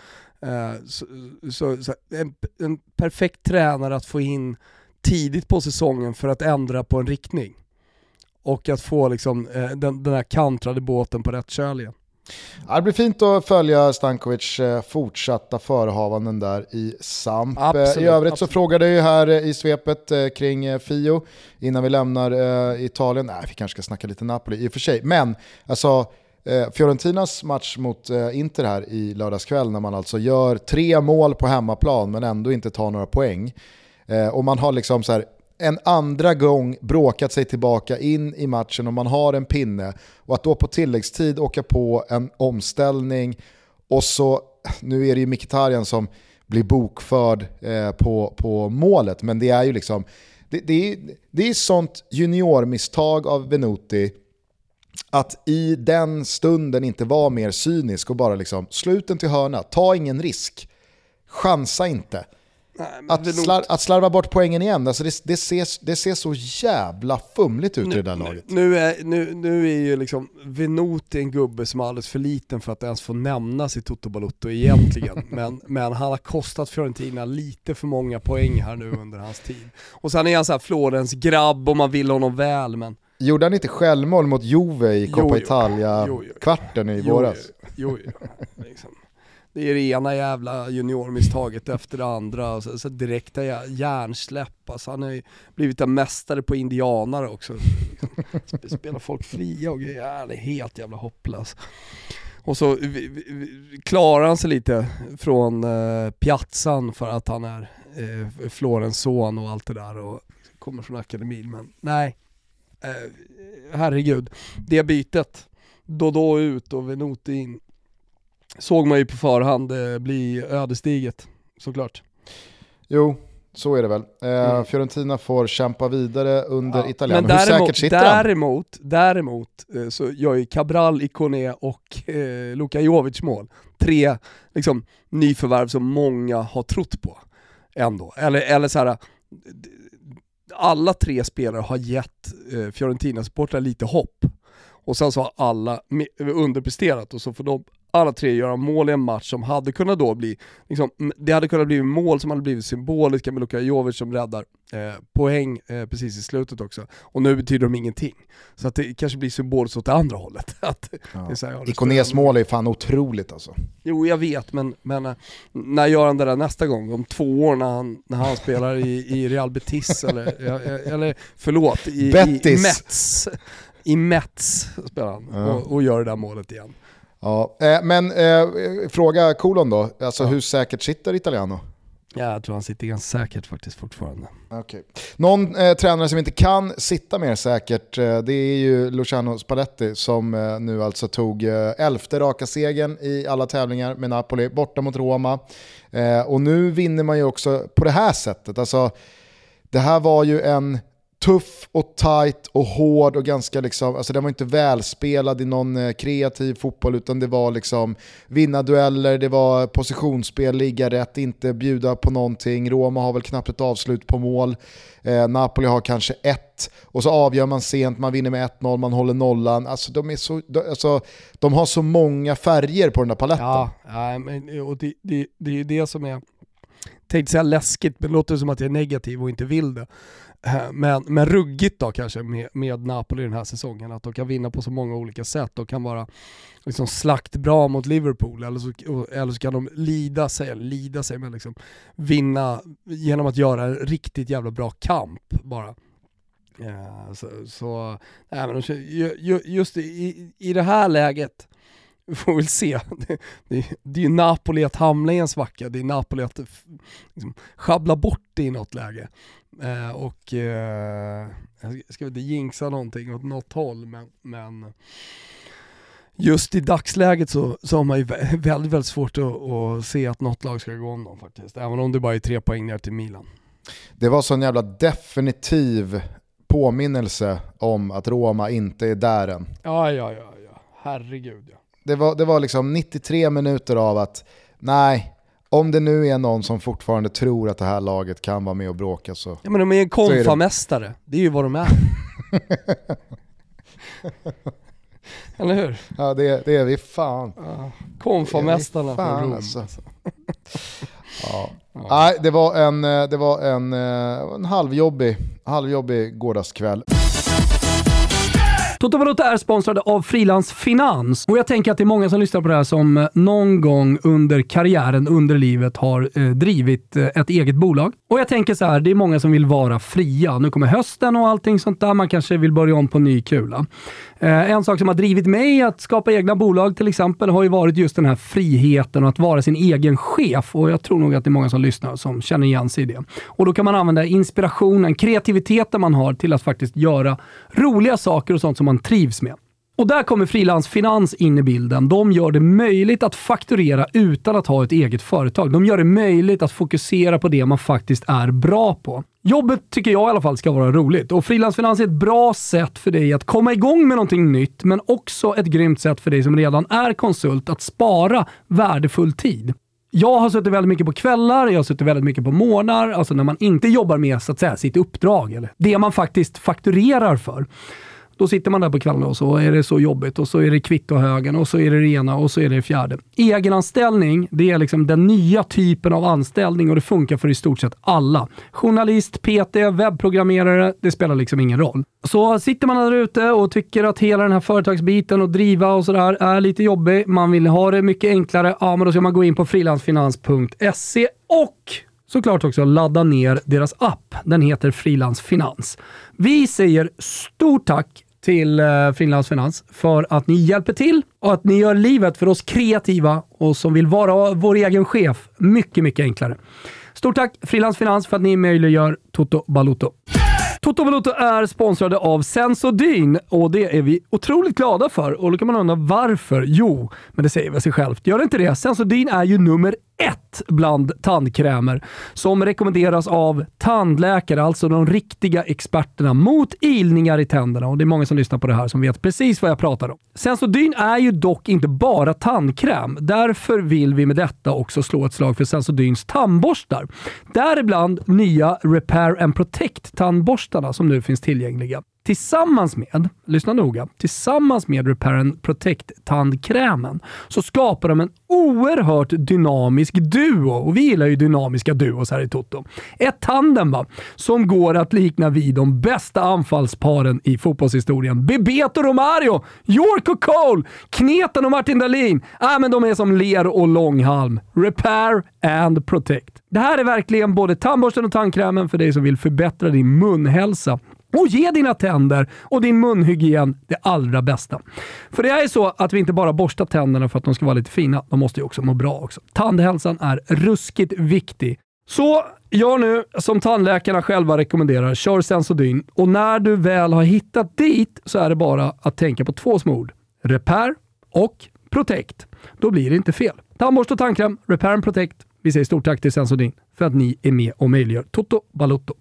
[SPEAKER 2] Eh, så, så, så en, en, perfekt tränare att få in tidigt på säsongen för att ändra på en riktning. Och att få liksom, eh, den, den här kantrade båten på rätt köl igen.
[SPEAKER 1] Ja, det blir fint att följa Stankovic eh, fortsatta förehavanden där i Samp. Eh, absolut, I övrigt så frågade jag ju här eh, i svepet kring Fio innan vi lämnar Italien. Nej, vi kanske ska snacka lite Napoli i och för sig. Men alltså, Fiorentinas match mot Inter här i lördagskväll när man alltså gör tre mål på hemmaplan men ändå inte tar några poäng. Och man har liksom så här en andra gång bråkat sig tillbaka in i matchen och man har en pinne och att då på tilläggstid åka på en omställning och så, nu är det ju Mkhitaryan som blir bokförd eh, på, på målet, men det är ju liksom, det, det, är, det är sånt juniormisstag av Venuti att i den stunden inte vara mer cynisk och bara liksom sluten till hörna, ta ingen risk, chansa inte. Nej, att, slar, att, slarva bort poängen igen, alltså det, det, ser, det ser så jävla fumligt ut nu, i det där laget.
[SPEAKER 2] Nu är, nu, nu är ju liksom Venuti en gubbe som är alldeles för liten för att ens få nämnas i Toto Balotto egentligen. men, men han har kostat Fiorentina lite för många poäng här nu under hans tid. Och sen är han såhär Florens grabb och man vill honom väl men...
[SPEAKER 1] Gjorde han inte självmål mot Juve i Coppa Italia-kvarten i våras?
[SPEAKER 2] Jo, jo, jo. Liksom det är det ena jävla juniormisstaget efter det andra, så, så direkta hjärnsläpp. Alltså han har ju blivit en mästare på indianare också. Spelar folk fria och grejer, det är helt jävla hopplös. Och så klarar han sig lite från eh, piazzan för att han är eh, Florens son och allt det där och kommer från akademin. Men nej, eh, herregud. Det bytet, Dodå ut och Venuti in såg man ju på förhand eh, bli ödesdiget, såklart.
[SPEAKER 1] Jo, så är det väl. Eh, mm. Fiorentina får kämpa vidare under ja. Italiano. Hur säkert sitter
[SPEAKER 2] däremot, han? Däremot eh, så gör ju Cabral, Ikoné och eh, Luka Jovic mål. Tre liksom, nyförvärv som många har trott på ändå. Eller, eller så här, alla tre spelare har gett eh, Fiorentina-supportrar lite hopp. Och sen så har alla underpresterat och så får de alla tre göra mål i en match som hade kunnat då bli, liksom, det hade kunnat bli mål som hade blivit symboliska med Luka Jovic som räddar eh, poäng eh, precis i slutet också. Och nu betyder de ingenting. Så att det kanske blir symboliskt åt det andra hållet. att,
[SPEAKER 1] ja. Ikonés mål är fan otroligt alltså.
[SPEAKER 2] Jo jag vet, men, men eh, när gör han det där nästa gång? Om två år när han, när han spelar i, i Real Betis eller, eller förlåt, i, i Mets i Mets spelar han ja. och, och, gör det där målet igen.
[SPEAKER 1] Ja, eh, men eh, fråga kolon då, alltså ja. hur säkert sitter Italiano?
[SPEAKER 2] Ja, jag tror han sitter ganska säkert faktiskt fortfarande.
[SPEAKER 1] Okay. Någon eh, tränare som inte kan sitta mer säkert, eh, det är ju Luciano Spalletti som eh, nu alltså tog eh, elfte raka segern i alla tävlingar med Napoli, borta mot Roma. Eh, och nu vinner man ju också på det här sättet. Alltså, det här var ju en tuff och tight och hård och ganska liksom, alltså den var inte välspelad i någon eh, kreativ fotboll utan det var liksom vinna dueller, det var positionsspel, ligga rätt, inte bjuda på någonting. Roma har väl knappt ett avslut på mål. Eh, Napoli har kanske ett och så avgör man sent, man vinner med 1-0, man håller nollan. Alltså de, är så, de, alltså, de har så många färger på den där paletten.
[SPEAKER 2] Ja, ja men, och det, det, det är ju det som är, tänkte säga läskigt, men det låter som att jag är negativ och inte vill det. Eh, men, men ruggigt då kanske med, med Napoli den här säsongen, att de kan vinna på så många olika sätt De kan vara liksom slaktbra mot Liverpool eller så, eller så kan de lida sig, lida sig men liksom vinna genom att göra en riktigt jävla bra kamp bara. Ja, så, så men just i, i det här läget, vi får väl se. Det, det, det är ju Napoli att hamna i en svacka, det är Napoli att liksom, schabbla bort det i något läge. Eh, och eh, jag ska inte jinxa någonting åt något håll men, men just i dagsläget så, så har man ju väldigt, väldigt svårt att, att, se att något lag ska gå om dem faktiskt. Även om det bara är tre poäng ner till Milan.
[SPEAKER 1] Det var så en jävla definitiv påminnelse om att Roma inte är där än.
[SPEAKER 2] Ja, ja, ja, ja. herregud ja.
[SPEAKER 1] Det var, det var liksom 93 minuter av att, nej, om det nu är någon som fortfarande tror att det här laget kan vara med och bråka så...
[SPEAKER 2] Ja men de är en konfamästare, det... det är ju vad de är. Eller hur?
[SPEAKER 1] Ja det, det är vi fan.
[SPEAKER 2] Ja, konfamästarna från Rom. Alltså. alltså.
[SPEAKER 1] ja. Ja. Nej, det var en, eh, det var en, eh, en halvjobbig, halvjobbig gårdagskväll.
[SPEAKER 4] Toto Valuta är sponsrade av Frilans Finans och jag tänker att det är många som lyssnar på det här som eh, någon gång under karriären, under livet har eh, drivit eh, ett eget bolag. Och jag tänker så här, det är många som vill vara fria. Nu kommer hösten och allting sånt där. Man kanske vill börja om på ny kula. Eh, en sak som har drivit mig att skapa egna bolag till exempel har ju varit just den här friheten och att vara sin egen chef. Och jag tror nog att det är många som lyssnar som känner igen sig i det. Och då kan man använda inspirationen, kreativiteten man har till att faktiskt göra roliga saker och sånt som man trivs med. Och där kommer Frilansfinans in i bilden. De gör det möjligt att fakturera utan att ha ett eget företag. De gör det möjligt att fokusera på det man faktiskt är bra på. Jobbet tycker jag i alla fall ska vara roligt och Frilansfinans är ett bra sätt för dig att komma igång med någonting nytt, men också ett grymt sätt för dig som redan är konsult att spara värdefull tid. Jag har suttit väldigt mycket på kvällar, jag har suttit väldigt mycket på morgnar, alltså när man inte jobbar med så att säga, sitt uppdrag, eller det man faktiskt fakturerar för. Då sitter man där på kvällen och så är det så jobbigt och så är det kvittohögen och så är det det ena och så är det det fjärde. Egenanställning, det är liksom den nya typen av anställning och det funkar för i stort sett alla. Journalist, PT, webbprogrammerare, det spelar liksom ingen roll. Så sitter man där ute och tycker att hela den här företagsbiten och driva och sådär är lite jobbig, man vill ha det mycket enklare, ja men då ska man gå in på frilansfinans.se och såklart också ladda ner deras app. Den heter Frilans Finans. Vi säger stort tack till eh, Frilans Finans för att ni hjälper till och att ni gör livet för oss kreativa och som vill vara vår egen chef mycket, mycket enklare. Stort tack Frilans Finans för att ni möjliggör Toto Baluto. Toto Balotto är sponsrade av Sensodyne och det är vi otroligt glada för. Och då kan man undra varför? Jo, men det säger väl sig självt. Gör det inte det? Sensodyne är ju nummer ett bland tandkrämer som rekommenderas av tandläkare, alltså de riktiga experterna mot ilningar i tänderna. Och det är många som lyssnar på det här som vet precis vad jag pratar om. Sensodyne är ju dock inte bara tandkräm. Därför vill vi med detta också slå ett slag för Sensodyns tandborstar. Däribland nya Repair and Protect tandborstarna som nu finns tillgängliga tillsammans med, lyssna noga, tillsammans med Repair and Protect tandkrämen så skapar de en oerhört dynamisk duo. Och vi gillar ju dynamiska duos här i Toto. Ett tandem va, som går att likna vid de bästa anfallsparen i fotbollshistorien. Bebeto Romario, York och Cole, Kneten och Martin Dahlin. Äh, men de är som ler och långhalm. Repair and Protect. Det här är verkligen både tandborsten och tandkrämen för dig som vill förbättra din munhälsa och ge dina tänder och din munhygien det allra bästa. För det är så att vi inte bara borstar tänderna för att de ska vara lite fina, de måste ju också må bra också. Tandhälsan är ruskigt viktig. Så gör nu som tandläkarna själva rekommenderar, kör Sensodyne och när du väl har hittat dit så är det bara att tänka på två små ord. Repair och Protect. Då blir det inte fel. Tandborste och tandkräm, Repair and Protect. Vi säger stort tack till Sensodyne för att ni är med och möjliggör Toto Balotto.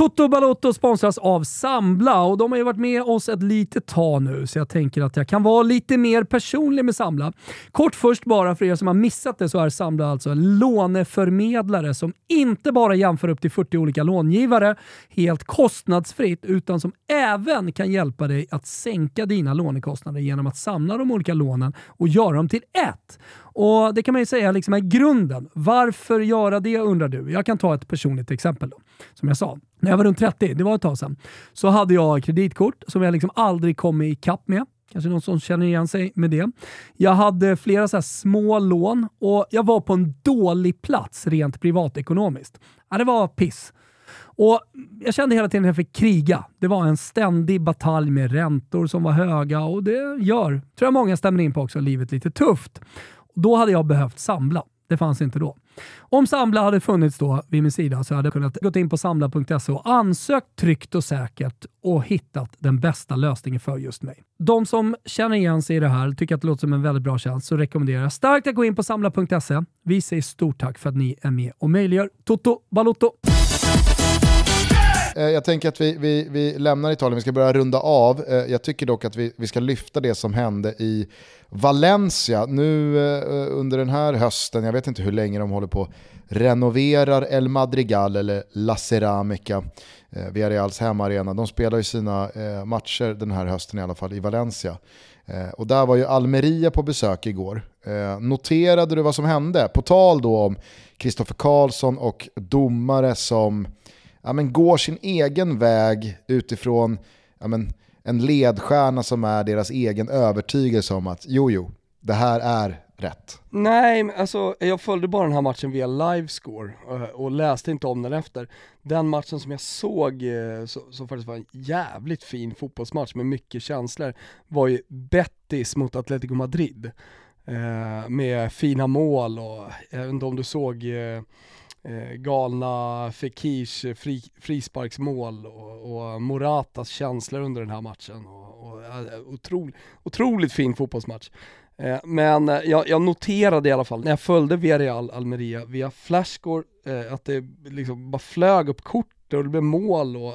[SPEAKER 4] Toto Balotto sponsras av Sambla och de har ju varit med oss ett litet tag nu, så jag tänker att jag kan vara lite mer personlig med Sambla. Kort först bara för er som har missat det så är Sambla alltså en låneförmedlare som inte bara jämför upp till 40 olika långivare helt kostnadsfritt, utan som även kan hjälpa dig att sänka dina lånekostnader genom att samla de olika lånen och göra dem till ett. Och Det kan man ju säga liksom är grunden. Varför göra det undrar du? Jag kan ta ett personligt exempel. Då som jag sa, när jag var runt 30, det var ett tag sedan, så hade jag kreditkort som jag liksom aldrig kom ikapp med. Kanske någon som känner igen sig med det. Jag hade flera så små lån och jag var på en dålig plats rent privatekonomiskt. Ja, det var piss. Och Jag kände hela tiden att jag fick kriga. Det var en ständig batalj med räntor som var höga och det gör, tror jag många stämmer in på också, livet lite tufft. Då hade jag behövt samla. Det fanns inte då. Om Samla hade funnits då vid min sida så hade jag kunnat gå in på samla.se och ansökt tryggt och säkert och hittat den bästa lösningen för just mig. De som känner igen sig i det här, tycker att det låter som en väldigt bra tjänst, så rekommenderar jag starkt att gå in på samla.se. Vi säger stort tack för att ni är med och möjliggör Toto Balotto.
[SPEAKER 1] Eh, jag tänker att vi, vi, vi lämnar Italien, vi ska börja runda av. Eh, jag tycker dock att vi, vi ska lyfta det som hände i Valencia. Nu eh, under den här hösten, jag vet inte hur länge de håller på renoverar El Madrigal eller La Ceramica, Villareals hemmaarena. De spelar ju sina matcher den här hösten i alla fall i Valencia. Och där var ju Almeria på besök igår. Noterade du vad som hände? På tal då om Kristoffer Karlsson och domare som ja, men går sin egen väg utifrån ja, men, en ledstjärna som är deras egen övertygelse om att jo, jo, det här är rätt.
[SPEAKER 2] Nej, alltså jag följde bara den här matchen via livescore eh, och, läste inte om den efter. Den matchen som jag såg, eh, som faktiskt var en jävligt fin fotbollsmatch med mycket känslor, var ju Betis mot Atletico Madrid. Eh, med fina mål och jag vet inte om du såg eh, eh, galna Fekirs eh, fri, frisparksmål och, och, Moratas känslor under den här matchen. Och, och, eh, otroligt, otroligt fin fotbollsmatch. Eh, men eh, jag, jag, noterade i alla fall, när jag följde Villarreal Almeria via flashcore, eh, att det liksom bara flög upp kort och det blev mål och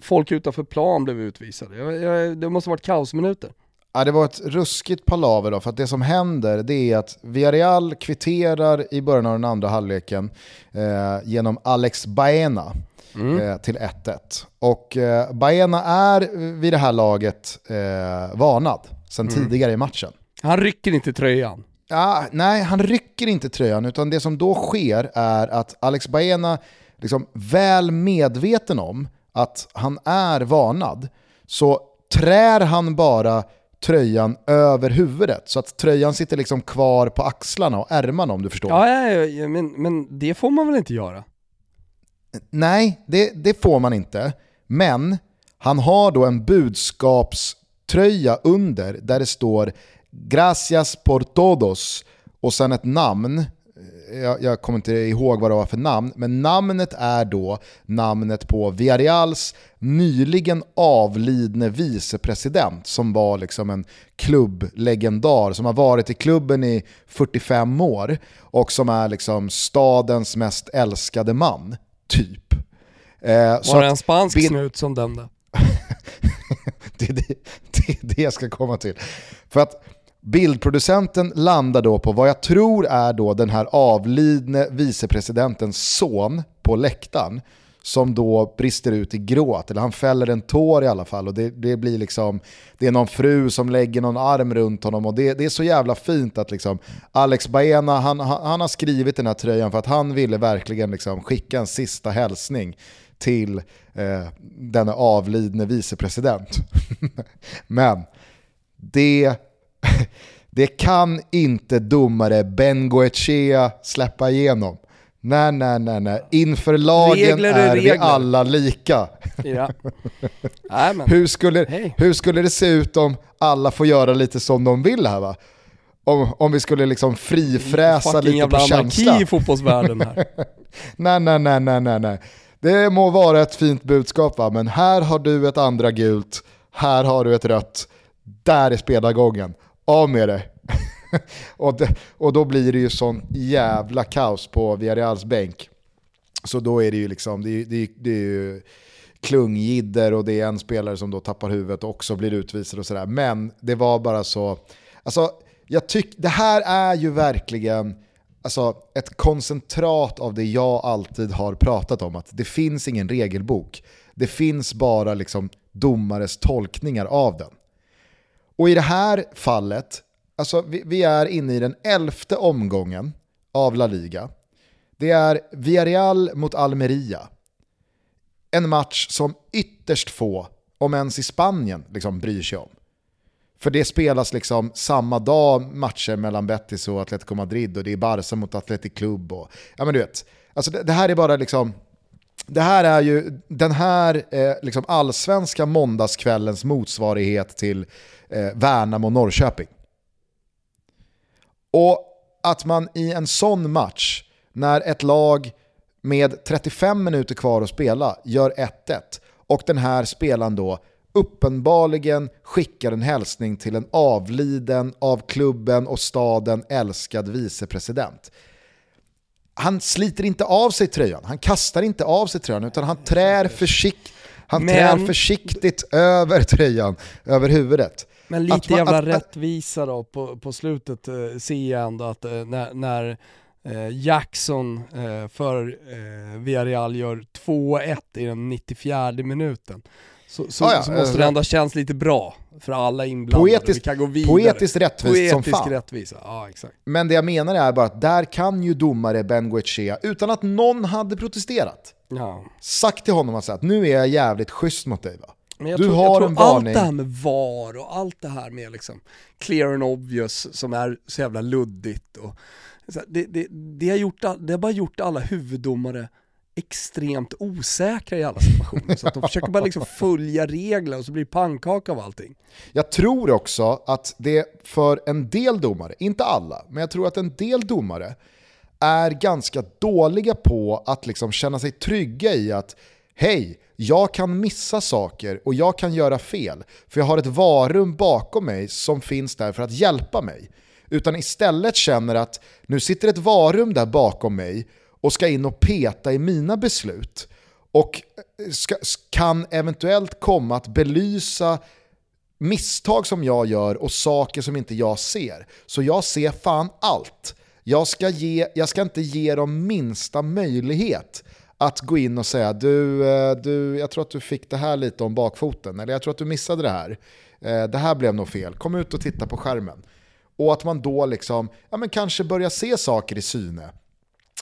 [SPEAKER 2] folk utanför plan blev utvisade. Jag, jag, det måste varit kaosminuter.
[SPEAKER 1] Ja, det var ett ruskigt palaver då, för att det som händer det är att Villarreal kvitterar i början av den andra halvleken eh, genom Alex Baena mm. eh, till 1-1. Och eh, Baena är vid det här laget eh, varnad sedan mm. tidigare i matchen.
[SPEAKER 2] Han rycker inte tröjan.
[SPEAKER 1] Ja, nej, han rycker inte tröjan, utan det som då sker är att Alex Baena, liksom väl medveten om att han är varnad, så trär han bara tröjan över huvudet. Så att tröjan sitter liksom kvar på axlarna och ärmarna om du förstår.
[SPEAKER 2] Ja, ja, ja men, men det får man väl inte göra?
[SPEAKER 1] Nej, det, det får man inte. Men han har då en budskapströja under där det står “Gracias por todos” och sen ett namn jag, jag, kommer inte ihåg vad det var för namn, men namnet är då namnet på Villarreals nyligen avlidne vicepresident som var liksom en klubblegendar som har varit i klubben i 45 år och som är liksom stadens mest älskade man, typ.
[SPEAKER 2] Eh, var det en spansk bin... snut som den då?
[SPEAKER 1] det är det, det, det jag ska komma till. För att Bildproducenten landar då på vad jag tror är då den här avlidne vicepresidentens son på läktaren som då brister ut i gråt, eller han fäller en tår i alla fall och det, det blir liksom, det är någon fru som lägger någon arm runt honom och det, det är så jävla fint att liksom Alex Baena, han, han, har skrivit den här tröjan för att han ville verkligen liksom skicka en sista hälsning till eh, denna avlidne vicepresident. Men det det kan inte domare Ben Goetchea släppa igenom. Nej, nej, nej, nej. Inför lagen är, är vi alla lika. Ja. hur, skulle, hey. hur skulle det se ut om alla får göra lite som de vill här va? Om, om vi skulle liksom frifräsa lite på känsla.
[SPEAKER 2] i fotbollsvärlden här.
[SPEAKER 1] nej, nej, nej, nej, nej, nej. Det må vara ett fint budskap va, men här har du ett andra gult, här har du ett rött. Där är spelargången av med det. och, det, och då blir det ju sån jävla kaos på Villareals bänk. Så då är det ju liksom, det, det, det är ju klungjidder och det är en spelare som då tappar huvudet och också blir utvisad och sådär. Men det var bara så, alltså jag tycker, det här är ju verkligen alltså, ett koncentrat av det jag alltid har pratat om, att det finns ingen regelbok. Det finns bara liksom domares tolkningar av den. Och i det här fallet, alltså vi, vi är inne i den elfte omgången av La Liga. Det är Villarreal mot Almeria. en match som ytterst få, om ens i Spanien, liksom bryr sig om. För det spelas liksom samma dag matcher mellan Betis och Atletico Madrid och det är Barca mot Athletic Club. Och, ja men du vet, alltså det, det här är bara liksom, det här är ju den här eh, liksom allsvenska måndagskvällens motsvarighet till eh, Värnamo och Norrköping. Och att man i en sån match, när ett lag med 35 minuter kvar att spela gör 1-1 och den här spelaren då uppenbarligen skickar en hälsning till en avliden, av klubben och staden älskad vicepresident. Han sliter inte av sig tröjan, han kastar inte av sig tröjan utan han trär, försikt, han
[SPEAKER 2] Men-
[SPEAKER 1] trär försiktigt över tröjan, över huvudet.
[SPEAKER 2] Men lite
[SPEAKER 1] man-
[SPEAKER 2] jävla
[SPEAKER 1] att-
[SPEAKER 2] rättvisa då på, på slutet eh, ser jag ändå att eh, när, när eh, Jackson eh, för eh, Villarreal gör 2-1 i den 94 minuten så, så,
[SPEAKER 1] Ja, ja,
[SPEAKER 2] så måste
[SPEAKER 1] eh,
[SPEAKER 2] det ändå känns lite bra för alla inblandade.
[SPEAKER 1] Poetiskt-
[SPEAKER 2] Vi kan gå vidare.
[SPEAKER 1] Poetiskt rättvist som
[SPEAKER 2] Poetisk
[SPEAKER 1] fan.
[SPEAKER 2] rättvisa, ja exakt.
[SPEAKER 1] Men det jag menar är bara att där kan ju domare Ben Goetchea, utan att någon hade protesterat,
[SPEAKER 2] Ja.
[SPEAKER 1] sagt till honom att, nu är jag jävligt schysst mot dig va.
[SPEAKER 2] Men jag
[SPEAKER 1] Du
[SPEAKER 2] tror,
[SPEAKER 1] har
[SPEAKER 2] jag tror
[SPEAKER 1] en
[SPEAKER 2] allt
[SPEAKER 1] varning.
[SPEAKER 2] det här med VAR och allt det här med liksom clear and obvious som är så jävla luddigt och så här, det, det, det, har gjort, det har bara gjort alla huvuddomare extremt osäkra i alla situationer. Så att de försöker bara liksom följa regler och så blir det pannkaka av allting.
[SPEAKER 1] Jag tror också att det för en del domare, inte alla, men jag tror att en del domare är ganska dåliga på att liksom känna sig trygga i att hej, jag kan missa saker och jag kan göra fel. För jag har ett varum bakom mig som finns där för att hjälpa mig. Utan istället känner att nu sitter ett varum där bakom mig och ska in och peta i mina beslut. Och eh, ska, kan eventuellt komma att belysa misstag som jag gör och saker som inte jag ser. Så jag ser fan allt. Jag ska, ge, jag ska inte ge dem minsta möjlighet att gå in och säga du, eh, du, jag tror att du fick det här lite om bakfoten, eller jag tror att du missade det här. Eh, det här blev nog fel, kom ut och titta på skärmen. Och att man då liksom, ja men kanske börjar se saker i syne.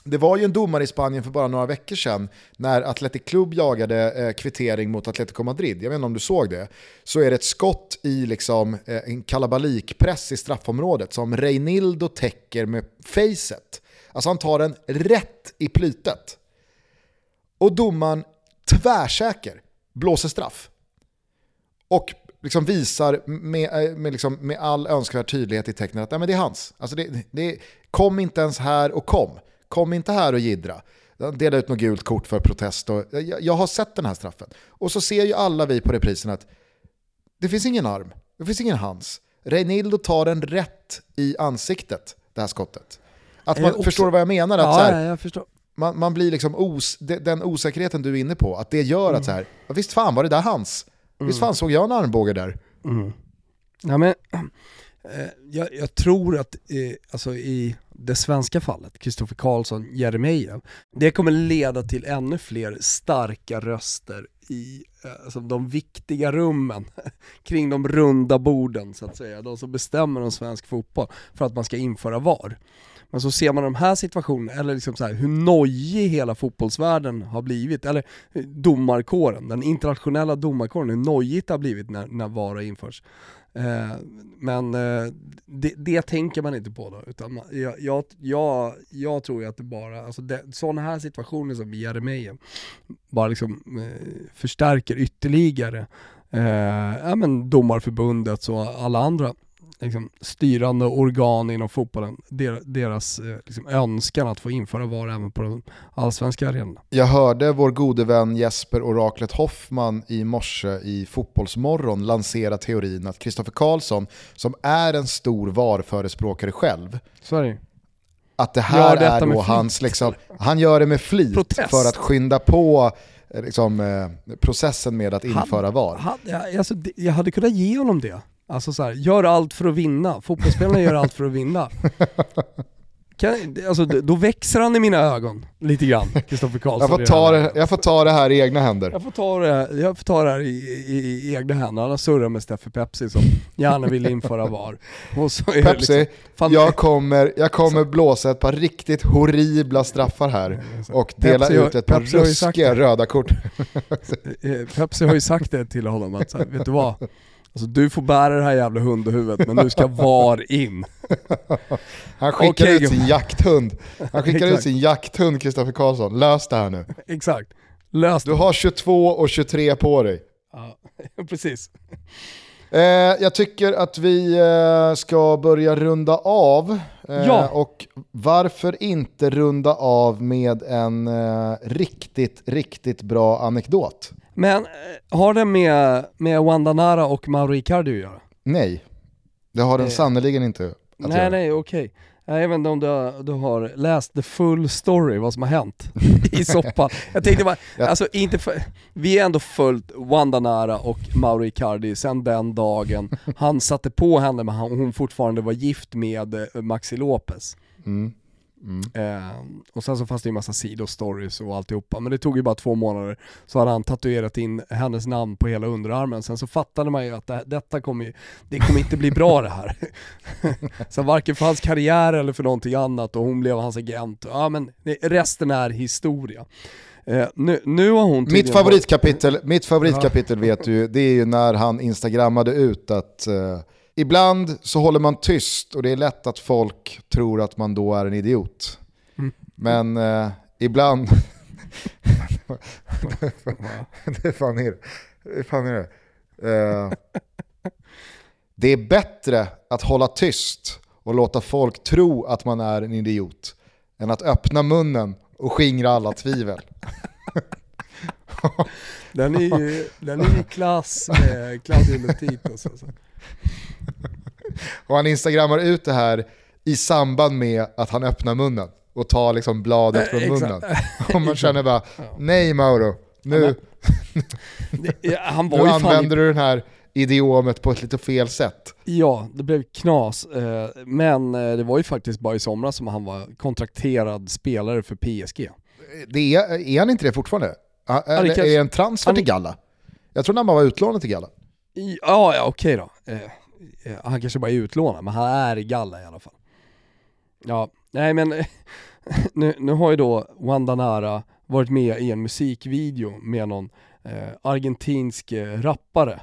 [SPEAKER 1] Det var ju en domare i Spanien för bara några veckor sedan när Athletic Club jagade eh, kvittering mot Atletico Madrid. Jag vet inte om du såg det. Så är det ett skott i liksom, eh, en kalabalikpress i straffområdet som Reinildo täcker med facet. Alltså han tar den rätt i plytet. Och domaren tvärsäker blåser straff. Och liksom visar med, eh, med, liksom, med all önskvärd tydlighet i tecknet att nej, men det är hans. Alltså det, det, kom inte ens här och kom. Kom inte här och gidra. Dela ut något gult kort för protest. Och, jag, jag har sett den här straffen. Och så ser ju alla vi på reprisen att det finns ingen arm, det finns ingen hands. Reinildo tar den rätt i ansiktet, det här skottet. Att man,
[SPEAKER 2] Eh, också-
[SPEAKER 1] Förstår du vad jag menar? Att så
[SPEAKER 2] Ja,
[SPEAKER 1] här,
[SPEAKER 2] ja, jag förstår.
[SPEAKER 1] man, man blir liksom os, de- den osäkerheten du är inne på, att det gör att så här, visst fan var det där hans? Visst fan såg jag en armbåge där?
[SPEAKER 2] Ja, men, eh, jag, jag tror att eh, alltså i det svenska fallet, Kristoffer Karlsson, Jeremejeff, det kommer leda till ännu fler starka röster i eh, alltså de viktiga rummen kring de runda borden så att säga, de som bestämmer om svensk fotboll för att man ska införa VAR. Men så ser man de här situationerna, eller liksom så här, hur nojig hela fotbollsvärlden har blivit, eller eh, domarkåren, den internationella domarkåren, hur nojigt det har blivit när, när VAR har införts. Eh, men eh, det, det tänker man inte på då, utan man, jag, jag, jag, jag tror ju att det bara, alltså det, sådana här situationer som i Jeremejeff bara liksom eh, förstärker ytterligare eh, ja, men domarförbundet och alla andra liksom, styrande organ inom fotbollen, der, deras eh, liksom, önskan att få införa VAR även på de allsvenska arenorna.
[SPEAKER 1] Jag hörde vår gode vän Jesper Oraklet Hoffman i morse i Fotbollsmorgon lansera teorin att Kristoffer Karlsson, som är en stor VAR-förespråkare själv,
[SPEAKER 2] det
[SPEAKER 1] att det här är då hans, liksom, han gör det med flit
[SPEAKER 2] Protest.
[SPEAKER 1] för att skynda på eh, liksom, eh, processen med att införa VAR.
[SPEAKER 2] Hade, jag- alltså, jag hade kunnat ge honom det. Alltså så här, gör allt för att vinna. Fotbollsspelarna gör allt för att vinna. kan, alltså, då växer han i mina ögon lite grann, Kristoffer Karlsson.
[SPEAKER 1] Jag får, ta
[SPEAKER 2] det
[SPEAKER 1] jag får ta det här i egna händer.
[SPEAKER 2] Jag får ta det jag får ta det här i, i, i egna händer. Han har surrat med Steffe Pepsi som gärna vill införa VAR.
[SPEAKER 1] Pepsi,
[SPEAKER 2] liksom,
[SPEAKER 1] jag kommer, jag kommer blåsa ett par riktigt horribla straffar här och dela
[SPEAKER 2] Pepsi
[SPEAKER 1] ut ett par
[SPEAKER 2] Pepsi
[SPEAKER 1] ruskiga röda kort.
[SPEAKER 2] eh, Pepsi har ju sagt det till honom att så här, vet du vad? Alltså du får bära det här jävla hundhuvudet men nu ska VAR in.
[SPEAKER 1] Han skickar
[SPEAKER 2] Okej,
[SPEAKER 1] ut sin jakthund. Han skickar ut sin jakthund Kristoffer Karlsson. Lös det här nu.
[SPEAKER 2] Exakt. Lös
[SPEAKER 1] Du
[SPEAKER 2] det.
[SPEAKER 1] har 22 och 23 på dig.
[SPEAKER 2] Ja, precis.
[SPEAKER 1] Eh, jag tycker att vi eh, ska börja runda av. Eh,
[SPEAKER 2] Ja.
[SPEAKER 1] Och varför inte runda av med en eh, riktigt, riktigt bra anekdot?
[SPEAKER 2] Men eh, har det med, med Wanda Nara och Mauro Icardi att göra?
[SPEAKER 1] Nej, det har den
[SPEAKER 2] Eh,
[SPEAKER 1] sannerligen inte att
[SPEAKER 2] Nej
[SPEAKER 1] göra.
[SPEAKER 2] nej okej. Jag vet inte om du, har- du har läst the full story, vad som har hänt i soppan. Jag tänkte bara,
[SPEAKER 1] Ja.
[SPEAKER 2] alltså inte för, vi har ändå följt Wanda Nara och Mauro Icardi sedan den dagen han satte på henne men hon fortfarande var gift med eh, Maxi Lopez.
[SPEAKER 1] Mm. Mm.
[SPEAKER 2] Eh, och sen så fanns det ju massa sidostories och alltihopa, men det tog ju bara två månader så hade han tatuerat in hennes namn på hela underarmen. Sen så fattade man ju att det, detta kommer ju, det kommer inte bli bra det här. så varken för hans karriär eller för någonting annat och hon blev hans agent. Ja men resten är historia. Eh, nu, nu har hon
[SPEAKER 1] Mitt favoritkapitel, mitt favoritkapitel vet du ju, det är ju när han instagrammade ut att eh, ibland så håller man tyst och det är lätt att folk tror att man då är en idiot.
[SPEAKER 2] Mm.
[SPEAKER 1] Men eh, ibland... det är fan är det. det, fan är det. Eh, det är bättre att hålla tyst och låta folk tro att man är en idiot än att öppna munnen och skingra alla tvivel.
[SPEAKER 2] Den är ju, den är i klass med Claudio alltså.
[SPEAKER 1] Och han instagrammar ut det här i samband med att han öppnar munnen och tar liksom bladet från
[SPEAKER 2] Eh,
[SPEAKER 1] munnen. Och man känner bara, nej Mauro, nu,
[SPEAKER 2] Han var
[SPEAKER 1] nu använder du den här idiomet på ett lite fel sätt.
[SPEAKER 2] Ja, det blev knas. eh, Men eh, det var ju faktiskt bara i somras som han var kontrakterad spelare för PSG.
[SPEAKER 1] Det är, är han inte det fortfarande? Är,
[SPEAKER 2] det
[SPEAKER 1] är,
[SPEAKER 2] kanske-
[SPEAKER 1] är det en transfer till Galla? Jag tror han bara var utlånad till Galla.
[SPEAKER 2] Ja, ja okej då. Eh, eh, Han kanske bara är utlånad, men han är i Galla i alla fall. Ja, nej men eh, nu, nu har ju då Wanda Nara varit med i en musikvideo med någon eh, argentinsk eh, rappare.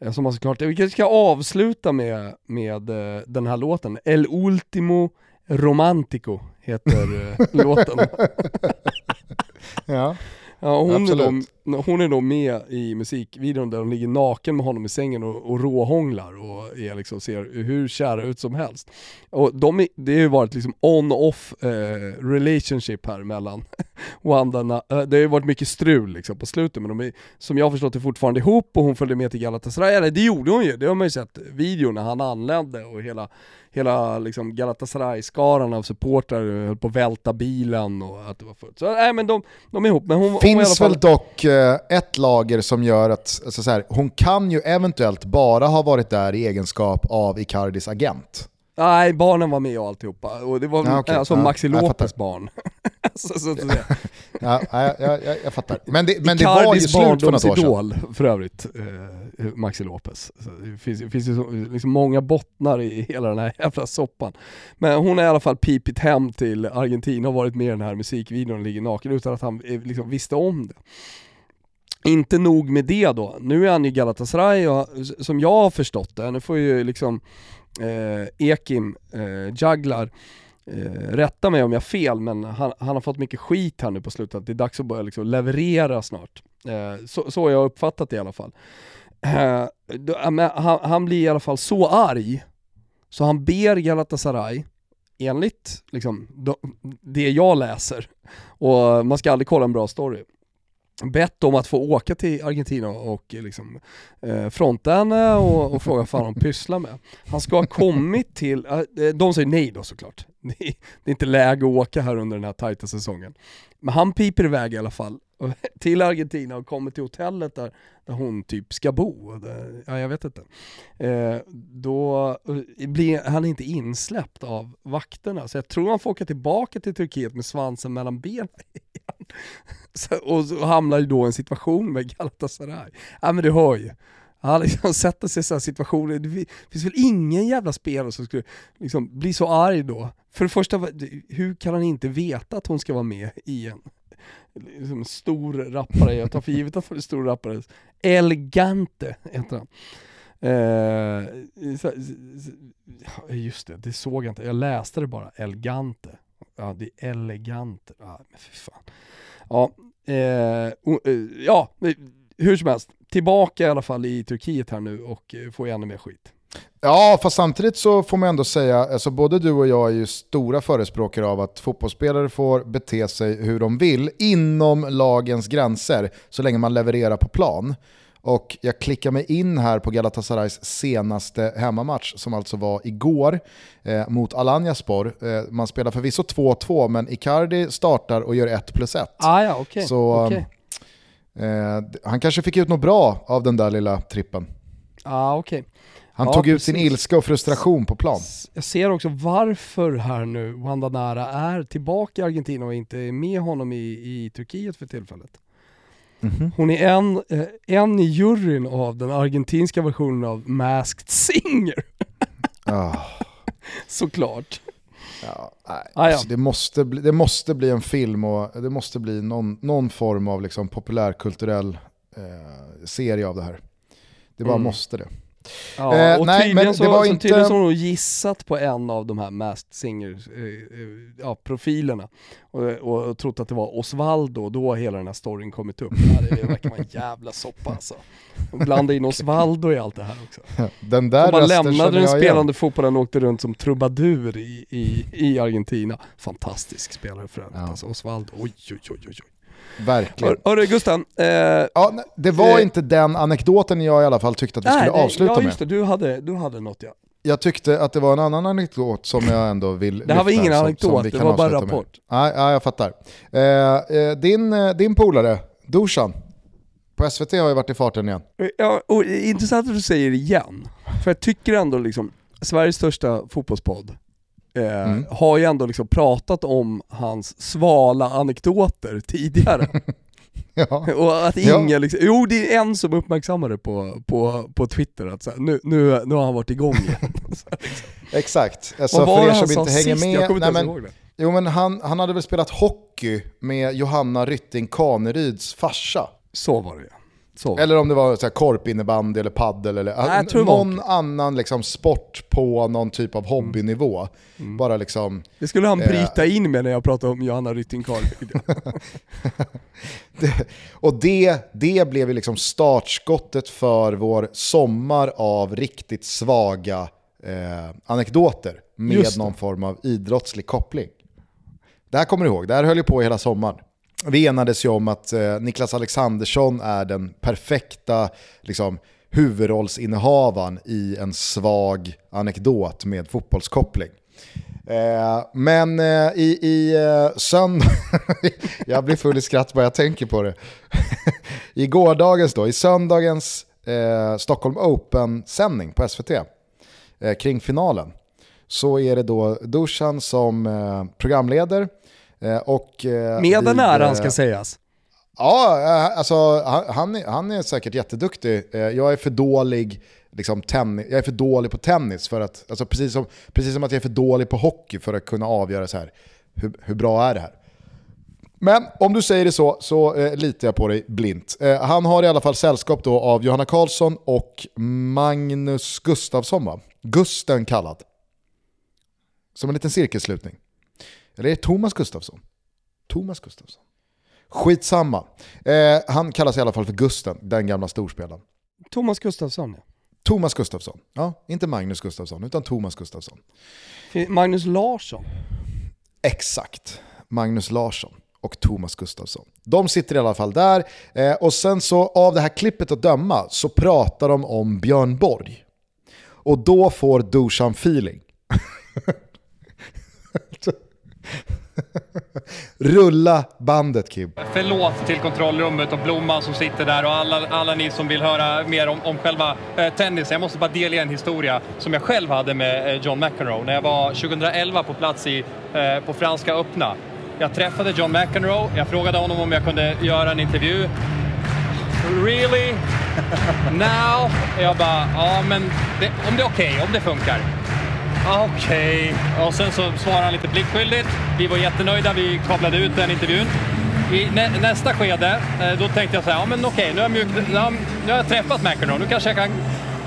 [SPEAKER 2] Eh, som har såklart, vi kanske ska avsluta med, med eh, den här låten. El Ultimo Romantico heter eh, låten.
[SPEAKER 1] Ja.
[SPEAKER 2] Ja, hon, är då, hon är då med i musikvideon där hon ligger naken med honom i sängen och, och råhånglar och är liksom, ser hur kära ut som helst. Och de är, det har ju varit liksom on-off eh, relationship här mellan Wanda, eh, det har ju varit mycket strul liksom på slutet men de är, som jag har förstått det fortfarande ihop och hon följde med till Galatasaray, eller det gjorde hon ju, det har man ju sett videon när han anlände och hela Hela liksom Galatasaray-skaran av supportrar höll på att välta bilen och att det var fullt. Så nej men de, de är ihop, men hon, hon
[SPEAKER 1] Finns
[SPEAKER 2] fall...
[SPEAKER 1] väl dock eh, ett lager som gör att, alltså så här, hon kan ju eventuellt bara ha varit där i egenskap av Icardis agent.
[SPEAKER 2] Nej, barnen var med och alltihopa. Och det var
[SPEAKER 1] Ja, okej.
[SPEAKER 2] alltså
[SPEAKER 1] Ja,
[SPEAKER 2] Maxi Lopez barn. så, så att säga.
[SPEAKER 1] Ja, jag, jag, jag, fattar. Men det, men det var ju slut för något år sedan.
[SPEAKER 2] barndomsidol för övrigt, eh, Maxi Lopez. Så det finns, det finns ju så, liksom många bottnar i hela den här jävla soppan. Men hon har i alla fall pipit hem till Argentina och varit med i den här musikvideon och ligger naken utan att han eh, liksom visste om det. Inte nog med det då, nu är han i Galatasaray och som jag har förstått det, nu får ju liksom eh, Ekim eh, jugglar. eh, rätta mig om jag har fel, men han, han har fått mycket skit här nu på slutet, att det är dags att börja liksom leverera snart. Eh, så, så har jag uppfattat det i alla fall. Eh, då, han, han blir i alla fall så arg, så han ber Galatasaray, enligt liksom, de, det jag läser, och man ska aldrig kolla en bra story, bett om att få åka till Argentina och liksom, eh, fronta henne och, och fråga vad han pysslar med. Han ska ha kommit till, eh, eh, de säger nej då såklart. Det är inte läge att åka här under den här tajta säsongen. Men han piper iväg i alla fall till Argentina och kommer till hotellet där, där hon typ ska bo, ja jag vet inte. Eh, då eh, blir han inte insläppt av vakterna, så jag tror han får åka tillbaka till Turkiet med svansen mellan benen igen. Så, och, så hamnar ju då i en situation med Galatasaray. Ja men du hör ju. Han liksom sätter sig i sådana situationer, det finns väl ingen jävla spelare som skulle liksom bli så arg då. För det första, hur kan han inte veta att hon ska vara med i en liksom stor rappare, jag tar för givet att han är stor rappare, Elegante heter han. Eh, just det, det såg jag inte, jag läste det bara, Elegante. Ja, det är elegant. Ja, men fy fan. Ja, eh, eh ja, hur som helst, tillbaka i alla fall i Turkiet här nu och eh, får ännu mer skit.
[SPEAKER 1] Ja, fast samtidigt så får man ändå säga, alltså både du och jag är ju stora förespråkare av att fotbollsspelare får bete sig hur de vill inom lagens gränser så länge man levererar på plan. Och jag klickar mig in här på Galatasarays senaste hemmamatch som alltså var igår eh, mot Alanyaspor. Eh, man spelar förvisso 2-2 men Icardi startar och gör 1 plus 1.
[SPEAKER 2] Ah, ja, okay.
[SPEAKER 1] Så
[SPEAKER 2] okay.
[SPEAKER 1] Eh, han kanske fick ut något bra av den där lilla trippen.
[SPEAKER 2] Ah, okay.
[SPEAKER 1] Han
[SPEAKER 2] ja,
[SPEAKER 1] tog
[SPEAKER 2] precis.
[SPEAKER 1] ut sin ilska och frustration på plan.
[SPEAKER 2] Jag ser också varför här nu Wanda Nara är tillbaka i Argentina och inte är med honom i, i Turkiet för tillfället. Mm -hmm. Hon är en, eh, en i juryn av den argentinska versionen av Masked Singer. oh. Såklart.
[SPEAKER 1] Ja, nej. Ah. Alltså det, måste bli, det måste bli en film och det måste bli någon, någon form av liksom populärkulturell eh, serie av det här. Det bara mm. måste det.
[SPEAKER 2] Ja, eh, och nej, tydligen, men så, det var så, inte... tydligen så har hon gissat på en av de här Masked Singer-profilerna eh, eh, ja, och, och, och trott att det var Osvaldo, då har hela den här storyn kommit upp. Ja, det verkar vara en jävla soppa alltså. Blanda in Osvaldo i allt det här också.
[SPEAKER 1] Den där
[SPEAKER 2] man lämnade den spelande igen. fotbollen och åkte runt som trubadur i, i, i Argentina. Fantastisk spelare för övrigt ja. alltså, Osvaldo. Oj, oj, oj, oj.
[SPEAKER 1] Verkligen.
[SPEAKER 2] Hörru Gusten. Eh,
[SPEAKER 1] ja, det var eh, inte den anekdoten jag i alla fall tyckte att vi nej, skulle avsluta
[SPEAKER 2] ja,
[SPEAKER 1] med.
[SPEAKER 2] just det, du hade, du hade något ja.
[SPEAKER 1] Jag tyckte att det var en annan anekdot som jag ändå vill
[SPEAKER 2] Det här var ingen som, anekdot, som det var bara rapport.
[SPEAKER 1] Nej, ja, jag fattar. Eh, eh, din, eh, din polare, Dusan, på SVT har ju varit i farten igen.
[SPEAKER 2] Ja, och intressant att du säger igen. För jag tycker ändå liksom, Sveriges största fotbollspodd, eh, mm. har ju ändå liksom pratat om hans svala anekdoter tidigare. ja. Och att ingen ja. liksom, jo det är en som uppmärksammade på, på, på Twitter att så här, nu, nu, nu har han varit igång igen. liksom.
[SPEAKER 1] Exakt, alltså, för er som inte hänger med. Jag nej, men, ihåg det. Jo men han, han hade väl spelat hockey med Johanna Rytting Kaneryds farsa.
[SPEAKER 2] Så var det ja. Så.
[SPEAKER 1] Eller om det var så här korpinnebandy eller paddel eller Nej, någon annan liksom sport på någon typ av hobbynivå. Mm. Bara liksom,
[SPEAKER 2] det skulle han bryta eh, in med när jag pratade om Johanna Rytting
[SPEAKER 1] Och det, det blev ju liksom startskottet för vår sommar av riktigt svaga eh, anekdoter med någon form av idrottslig koppling. Det här kommer du ihåg, det här höll ju på hela sommaren vi enades ju om att eh, Niklas Alexandersson är den perfekta liksom, huvudrollsinnehavaren i en svag anekdot med fotbollskoppling. Eh, men eh, i, i eh, söndag, jag blir full i skratt bara jag tänker på det. I gårdagens då, i söndagens eh, Stockholm Open-sändning på SVT eh, kring finalen så är det då Dusan som eh, programleder och,
[SPEAKER 2] eh, Med den äran ska sägas.
[SPEAKER 1] Ja, eh, alltså, han, han är säkert jätteduktig. Jag är för dålig, liksom, tennis, jag är för dålig på tennis, för att, alltså, precis, som, precis som att jag är för dålig på hockey för att kunna avgöra så här, hur, hur bra är det här. Men om du säger det så, så eh, litar jag på dig blint. Eh, han har i alla fall sällskap då av Johanna Karlsson och Magnus Gustafsson va? Gusten kallad. Som en liten cirkelslutning. Eller är det Thomas Gustafsson? Thomas Gustafsson. Skitsamma. Eh, han kallas i alla fall för Gusten, den gamla storspelaren.
[SPEAKER 2] Thomas Gustafsson.
[SPEAKER 1] Thomas Gustafsson. Ja, inte Magnus Gustafsson, utan Thomas Gustafsson.
[SPEAKER 2] Magnus Larsson.
[SPEAKER 1] Exakt. Magnus Larsson och Thomas Gustafsson. De sitter i alla fall där eh, och sen så av det här klippet att döma så pratar de om Björn Borg. Och då får Dusan feeling. Rulla bandet Kim.
[SPEAKER 5] Förlåt till kontrollrummet och Blomman som sitter där och alla, alla ni som vill höra mer om, om själva eh, tennis. Jag måste bara delge en historia som jag själv hade med eh, John McEnroe när jag var 2011 på plats i, eh, på Franska öppna. Jag träffade John McEnroe, jag frågade honom om jag kunde göra en intervju. Really? Now? Jag bara, ja men det, om det är okej, okay, om det funkar. Okej. Okay. Och sen så svarade han lite pliktskyldigt. Vi var jättenöjda, vi kablade ut den intervjun. I nä nästa skede, eh, då tänkte jag så här, ja men okej, okay, nu, nu, nu har jag träffat McEnroe, nu kanske jag kan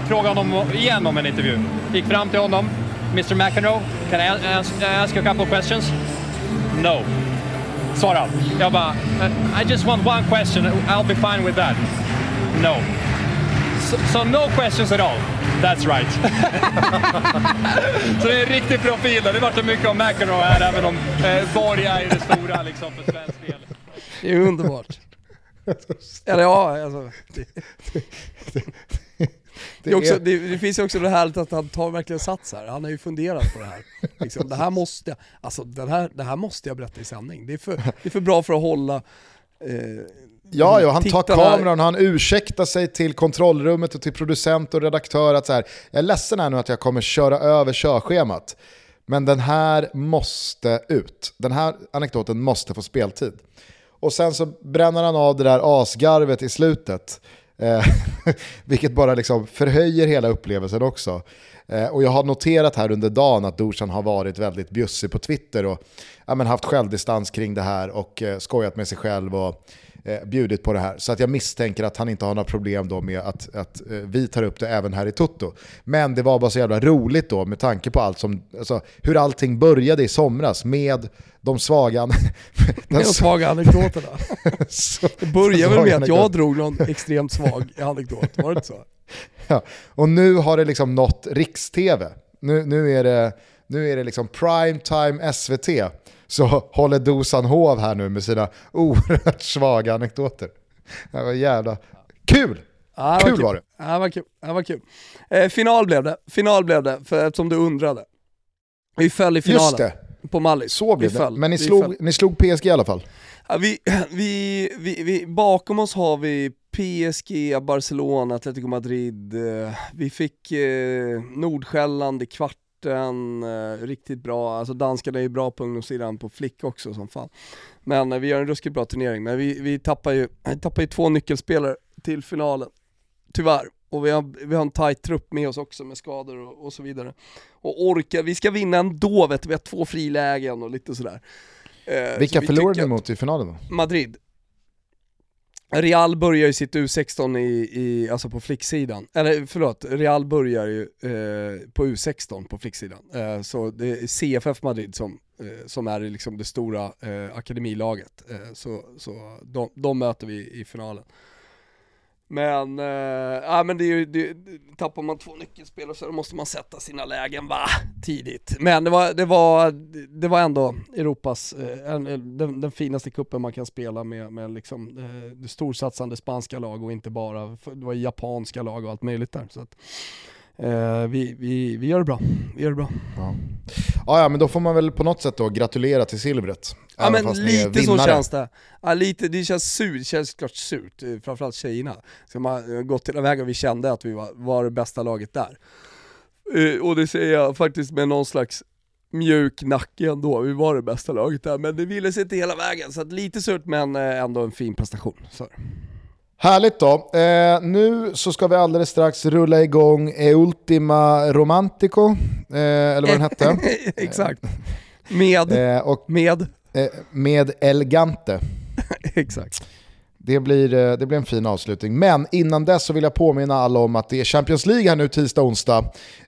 [SPEAKER 5] fråga honom igen om en intervju. Gick fram till honom, Mr McEnroe, can I ask, ask you a couple of questions? No. Svarade han. Jag bara, I just want one question, I'll be fine with that. No. So, so no questions at all. That's right. så det är en riktig profil. Det vart mycket om McEnroe här, även om eh, Borg är det stora liksom, för svensk del.
[SPEAKER 2] Det är underbart. Eller ja, alltså. Det, det, det, också, det, det, finns ju också det här att han tar verkligen sats här. Han har ju funderat på det här. Liksom, det här måste jag, alltså, den här, det här måste jag berätta i sändning. Det är för, det är för bra för att hålla eh,
[SPEAKER 1] Ja, ja, han tar kameran och han ursäktar sig till kontrollrummet och till producent och redaktör att så här, jag är ledsen här nu att jag kommer köra över körschemat. Men den här måste ut. Den här anekdoten måste få speltid. Och sen så bränner han av det där asgarvet i slutet. Eh, vilket bara liksom förhöjer hela upplevelsen också. Eh, och jag har noterat här under dagen att Dusan har varit väldigt bjussig på Twitter och ja, haft självdistans kring det här och eh, skojat med sig själv. och eh, bjudit på det här. Så att jag misstänker att han inte har några problem då med att, att eh, vi tar upp det även här i Toto. Men det var bara så jävla roligt då med tanke på allt som, alltså, hur allting började i somras med de svaga...
[SPEAKER 2] de svaga anekdoterna. det började väl med att jag drog någon extremt svag anekdot, var det inte så?
[SPEAKER 1] Ja, och nu har det liksom nått riks-tv. Nu, nu, är det, nu är det liksom prime time SVT så håller Dusan hov här nu med sina oerhört svaga anekdoter. Det var jävla kul!
[SPEAKER 2] Ja,
[SPEAKER 1] kul
[SPEAKER 2] var,
[SPEAKER 1] var det.
[SPEAKER 2] Ja, var kul. Ja, var kul. Eh, final blev det, final blev det, för, eftersom du undrade. Vi föll i finalen. Just det. På Mallis.
[SPEAKER 1] Så blev det. Men ni slog, ni slog PSG i alla fall.
[SPEAKER 2] Ja, vi, vi, vi, vi, bakom oss har vi PSG, Barcelona, Atletico Madrid. Eh, vi fick eh, Nordsjälland i kvart sporten, eh, riktigt bra, alltså danskarna är ju bra på ungdomssidan på flick också som fan. Men eh, vi gör en ruskigt bra turnering, men vi, vi tappar ju, tappar ju två nyckelspelare till finalen, tyvärr. Och vi har, vi har en tight trupp med oss också med skador och, och så vidare. Och orkar, vi ska vinna ändå vet du, vi har två frilägen och lite sådär.
[SPEAKER 1] Eh, Vilka så förlorade ni mot i finalen då?
[SPEAKER 2] Madrid. Real börjar ju sitt U16 i, i, alltså på flicksidan, eller förlåt, Real börjar ju eh, på U16 på flicksidan. Eh, så det är CFF Madrid som, eh, som är liksom det stora eh, akademilaget. Eh, så så de, de möter vi i finalen. Men, äh, ja, men det är ju, det, tappar man två nyckelspelare så måste man sätta sina lägen va, tidigt. Men det var, det var, det var ändå Europas, äh, den, den, finaste kuppen man kan spela med, med liksom, äh, storsatsande spanska lag och inte bara, det var japanska lag och allt möjligt där. Så att, Uh, vi, vi, vi gör det bra. Vi gör det bra.
[SPEAKER 1] Ja. Ah, ja, men då får man väl på något sätt då gratulera till silvret.
[SPEAKER 2] Ja men lite så känns det. Ja, lite, det känns surt, det känns klart surt, eh, framförallt tjejerna. Så man har gått hela vägen och vi kände att vi var, var det bästa laget där. Uh, och det säger jag faktiskt med någon slags mjuk nacke ändå, vi var det bästa laget där, men det ville sig inte hela vägen. Så lite surt men ändå en fin prestation. Så.
[SPEAKER 1] Härligt då. Eh, nu så ska vi alldeles strax rulla igång E Ultima Romantico, eh, eller vad den hette.
[SPEAKER 2] Exakt. Med?
[SPEAKER 1] Eh, och,
[SPEAKER 2] med?
[SPEAKER 1] Eh, med Elgante.
[SPEAKER 2] Exakt.
[SPEAKER 1] Det blir, eh, det blir en fin avslutning. Men innan dess så vill jag påminna alla om att det är Champions League här nu tisdag och onsdag.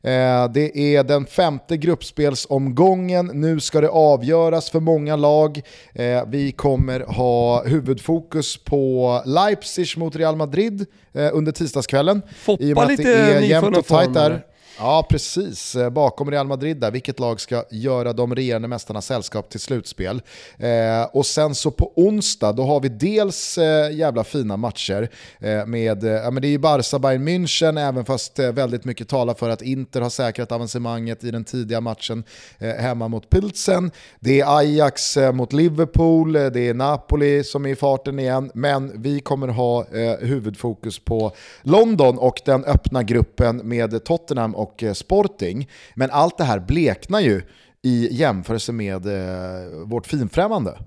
[SPEAKER 1] Eh, det är den femte gruppspelsomgången. Nu ska det avgöras för många lag. Eh, vi kommer ha huvudfokus på Leipzig mot Real Madrid under tisdagskvällen.
[SPEAKER 2] Foppa I och med att det är jämnt och tajt där.
[SPEAKER 1] Ja, precis. Eh, bakom Real Madrid där, vilket lag ska göra de regerande mästarnas sällskap till slutspel. Eh, och sen så på onsdag, då har vi dels eh, jävla fina matcher eh, med, eh, ja men det är ju Barca Bayern München, även fast eh, väldigt mycket talar för att Inter har säkrat avancemanget i den tidiga matchen eh, hemma mot Pilsen. Det är Ajax eh, mot Liverpool, det är Napoli som är i farten igen, men vi kommer ha huvudfokus på London och den öppna gruppen med Tottenham och och eh, Sporting. Men allt det här bleknar ju i jämförelse med eh, vårt finfrämmande.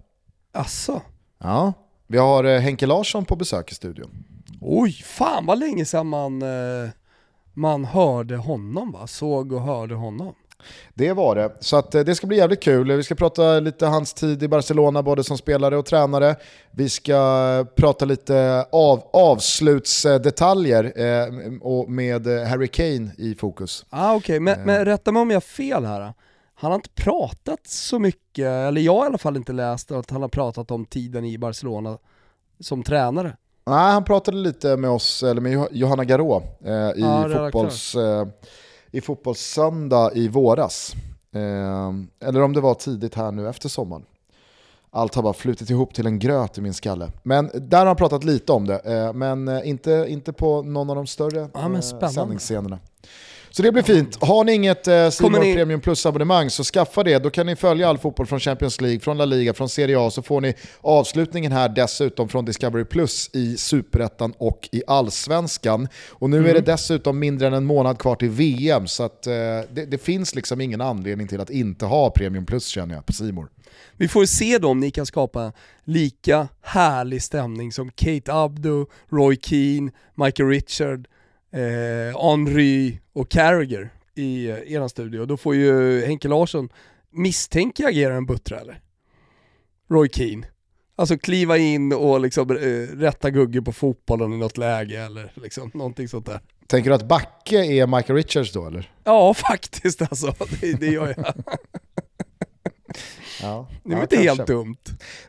[SPEAKER 2] Asså?
[SPEAKER 1] Ja, vi har eh, Henke Larsson på besök i studion.
[SPEAKER 2] Oj, fan vad länge sedan man, man hörde honom va? Såg och hörde honom.
[SPEAKER 1] Det var det. Så att, eh, det ska bli jävligt kul. Vi ska prata lite hans tid i Barcelona, både som spelare och tränare. Vi ska prata lite av, avslutsdetaljer eh, och med Harry Kane i fokus.
[SPEAKER 2] Ah, Okej, okay. men, eh. men rätta mig om jag har fel här. Han har inte pratat så mycket, eller jag har i alla fall inte läst att han har pratat om tiden i Barcelona som tränare.
[SPEAKER 1] Nej, han pratade lite med oss, eller med Johanna Garå eh, i ah, fotbolls... Eh, i Fotbollssöndag i våras. Eh, eller om det var tidigt här nu efter sommaren. Allt har bara flutit ihop till en gröt i min skalle. Men där har han pratat lite om det, eh, men inte, inte på någon av de större ja, eh, sändningsscenerna. Så det blir fint. Har ni inget eh, ni... Premium Plus-abonnemang så skaffa det. Då kan ni följa all fotboll från Champions League, från La Liga, från Serie A. Så får ni avslutningen här dessutom från Discovery Plus i Superettan och i Allsvenskan. Och nu mm. är det dessutom mindre än en månad kvar till VM. Så att, eh, det, det, finns liksom ingen anledning till att inte ha Premium Plus känner jag på Simor.
[SPEAKER 2] Vi får se då om ni kan skapa lika härlig stämning som Kate Abdo, Roy Keane, Michael Richard, eh, Henry och Carragher i eh, eran studio. Då får ju Henke Larsson misstänka agera en buttra eller? Roy Keane. Alltså kliva in och liksom eh, rätta Gugge på fotbollen i något läge eller liksom någonting sånt där.
[SPEAKER 1] Tänker du att Backe är Michael Richards då eller?
[SPEAKER 2] Ja faktiskt alltså, det, det gör jag. Ja, det är ja, inte kanske. helt dumt.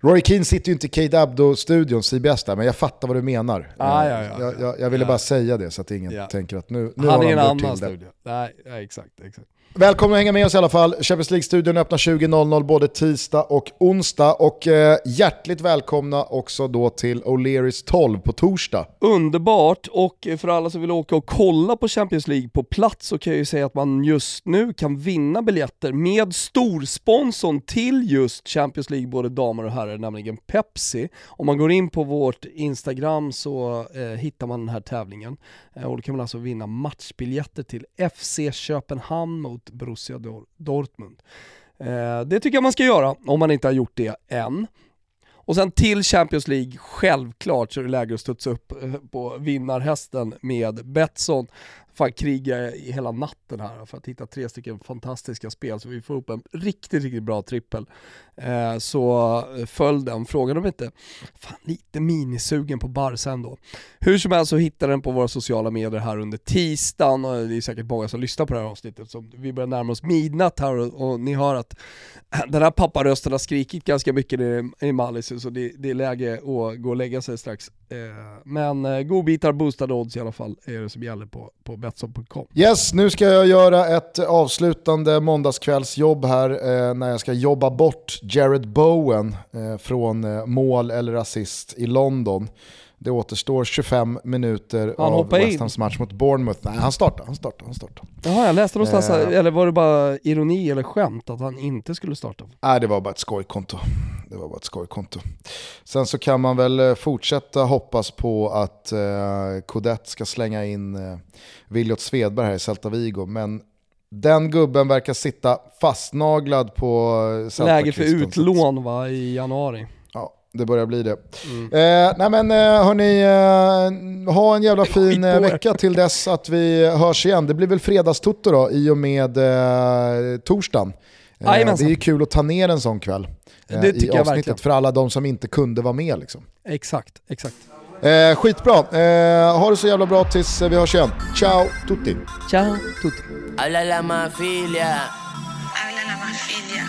[SPEAKER 1] Roy Keane sitter ju inte i Kate Abdo-studion, CBS där, men jag fattar vad du menar.
[SPEAKER 2] Ah, ja, ja,
[SPEAKER 1] jag, jag, jag ville bara säga det så att ingen tänker att nu, nu
[SPEAKER 2] han
[SPEAKER 1] har
[SPEAKER 2] är en annan studio. Nej, exakt, exakt.
[SPEAKER 1] Välkomna att hänga med oss i alla fall. Champions League-studion öppnar 20.00 både tisdag och onsdag. Och eh, hjärtligt välkomna också då till O'Learys 12 på torsdag.
[SPEAKER 2] Underbart, och för alla som vill åka och kolla på Champions League på plats så kan jag ju säga att man just nu kan vinna biljetter med storsponsorn till just Champions League, både damer och herrar, nämligen Pepsi. Om man går in på vårt Instagram så eh, hittar man den här tävlingen. Eh, och då kan man alltså vinna matchbiljetter till FC Köpenhamn mot mot Borussia Dortmund. Eh, det tycker jag man ska göra om man inte har gjort det än. Och sen till Champions League, självklart så är det läge att studsa upp eh, på vinnarhästen med Betsson fan kriga hela natten här för att hitta tre stycken fantastiska spel så vi får upp en riktigt, riktigt bra trippel. Eh, så eh, följ den, frågan om inte, fan lite minisugen på Barca ändå. Hur som helst så hittar den på våra sociala medier här under tisdagen och det är säkert många som lyssnar på det här avsnittet så vi börjar närma oss midnatt här och, och ni hör att den här papparösten har skrikit ganska mycket i Mallis så det, det, är läge att gå och lägga sig strax. Eh, men eh, godbitar, boostade odds i alla fall är det som gäller på, på Betsson.com.
[SPEAKER 1] Yes, nu ska jag göra ett avslutande måndagskvällsjobb här eh, när jag ska jobba bort Jared Bowen eh, från eh, mål eller assist i London. Det återstår 25 minuter han av West Hams match mot Bournemouth. Nej, han startar, han startar, han startar.
[SPEAKER 2] Jaha, jag läste någonstans, eh, eller var det bara ironi eller skämt att han inte skulle starta?
[SPEAKER 1] Nej, det var bara ett skojkonto. Det var bara ett skojkonto. Sen så kan man väl eh, fortsätta hoppas på att eh, ska slänga in eh, Viljot Svedberg här i Celta Vigo, men den gubben verkar sitta fastnaglad på
[SPEAKER 2] eh, Celta Läge för utlån va, i januari
[SPEAKER 1] det börjar bli det. Mm. Eh, nej men eh, hörni, eh, ha en jävla fin eh, vecka till dess att vi hörs igen. Det blir väl fredagstutto då i och med eh, torsdagen. Eh, det är ju kul att ta ner en sån kväll eh, det i avsnittet för alla de som inte kunde vara med. Liksom.
[SPEAKER 2] Exakt, exakt.
[SPEAKER 1] Eh, skitbra, eh, ha det så jävla bra tills vi hörs igen. Ciao tutti!
[SPEAKER 2] Ciao tutti!
[SPEAKER 6] Habla la mafia. Habla la mafia.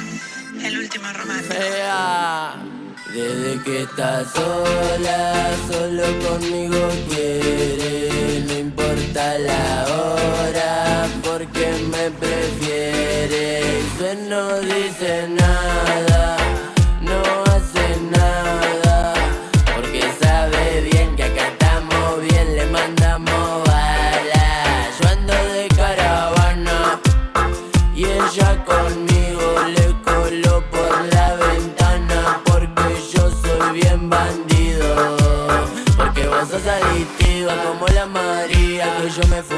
[SPEAKER 6] El último romántico. Desde que estás sola, solo conmigo quiere, no importa la hora, porque me prefiere. Y no dice nada. Yo me fume.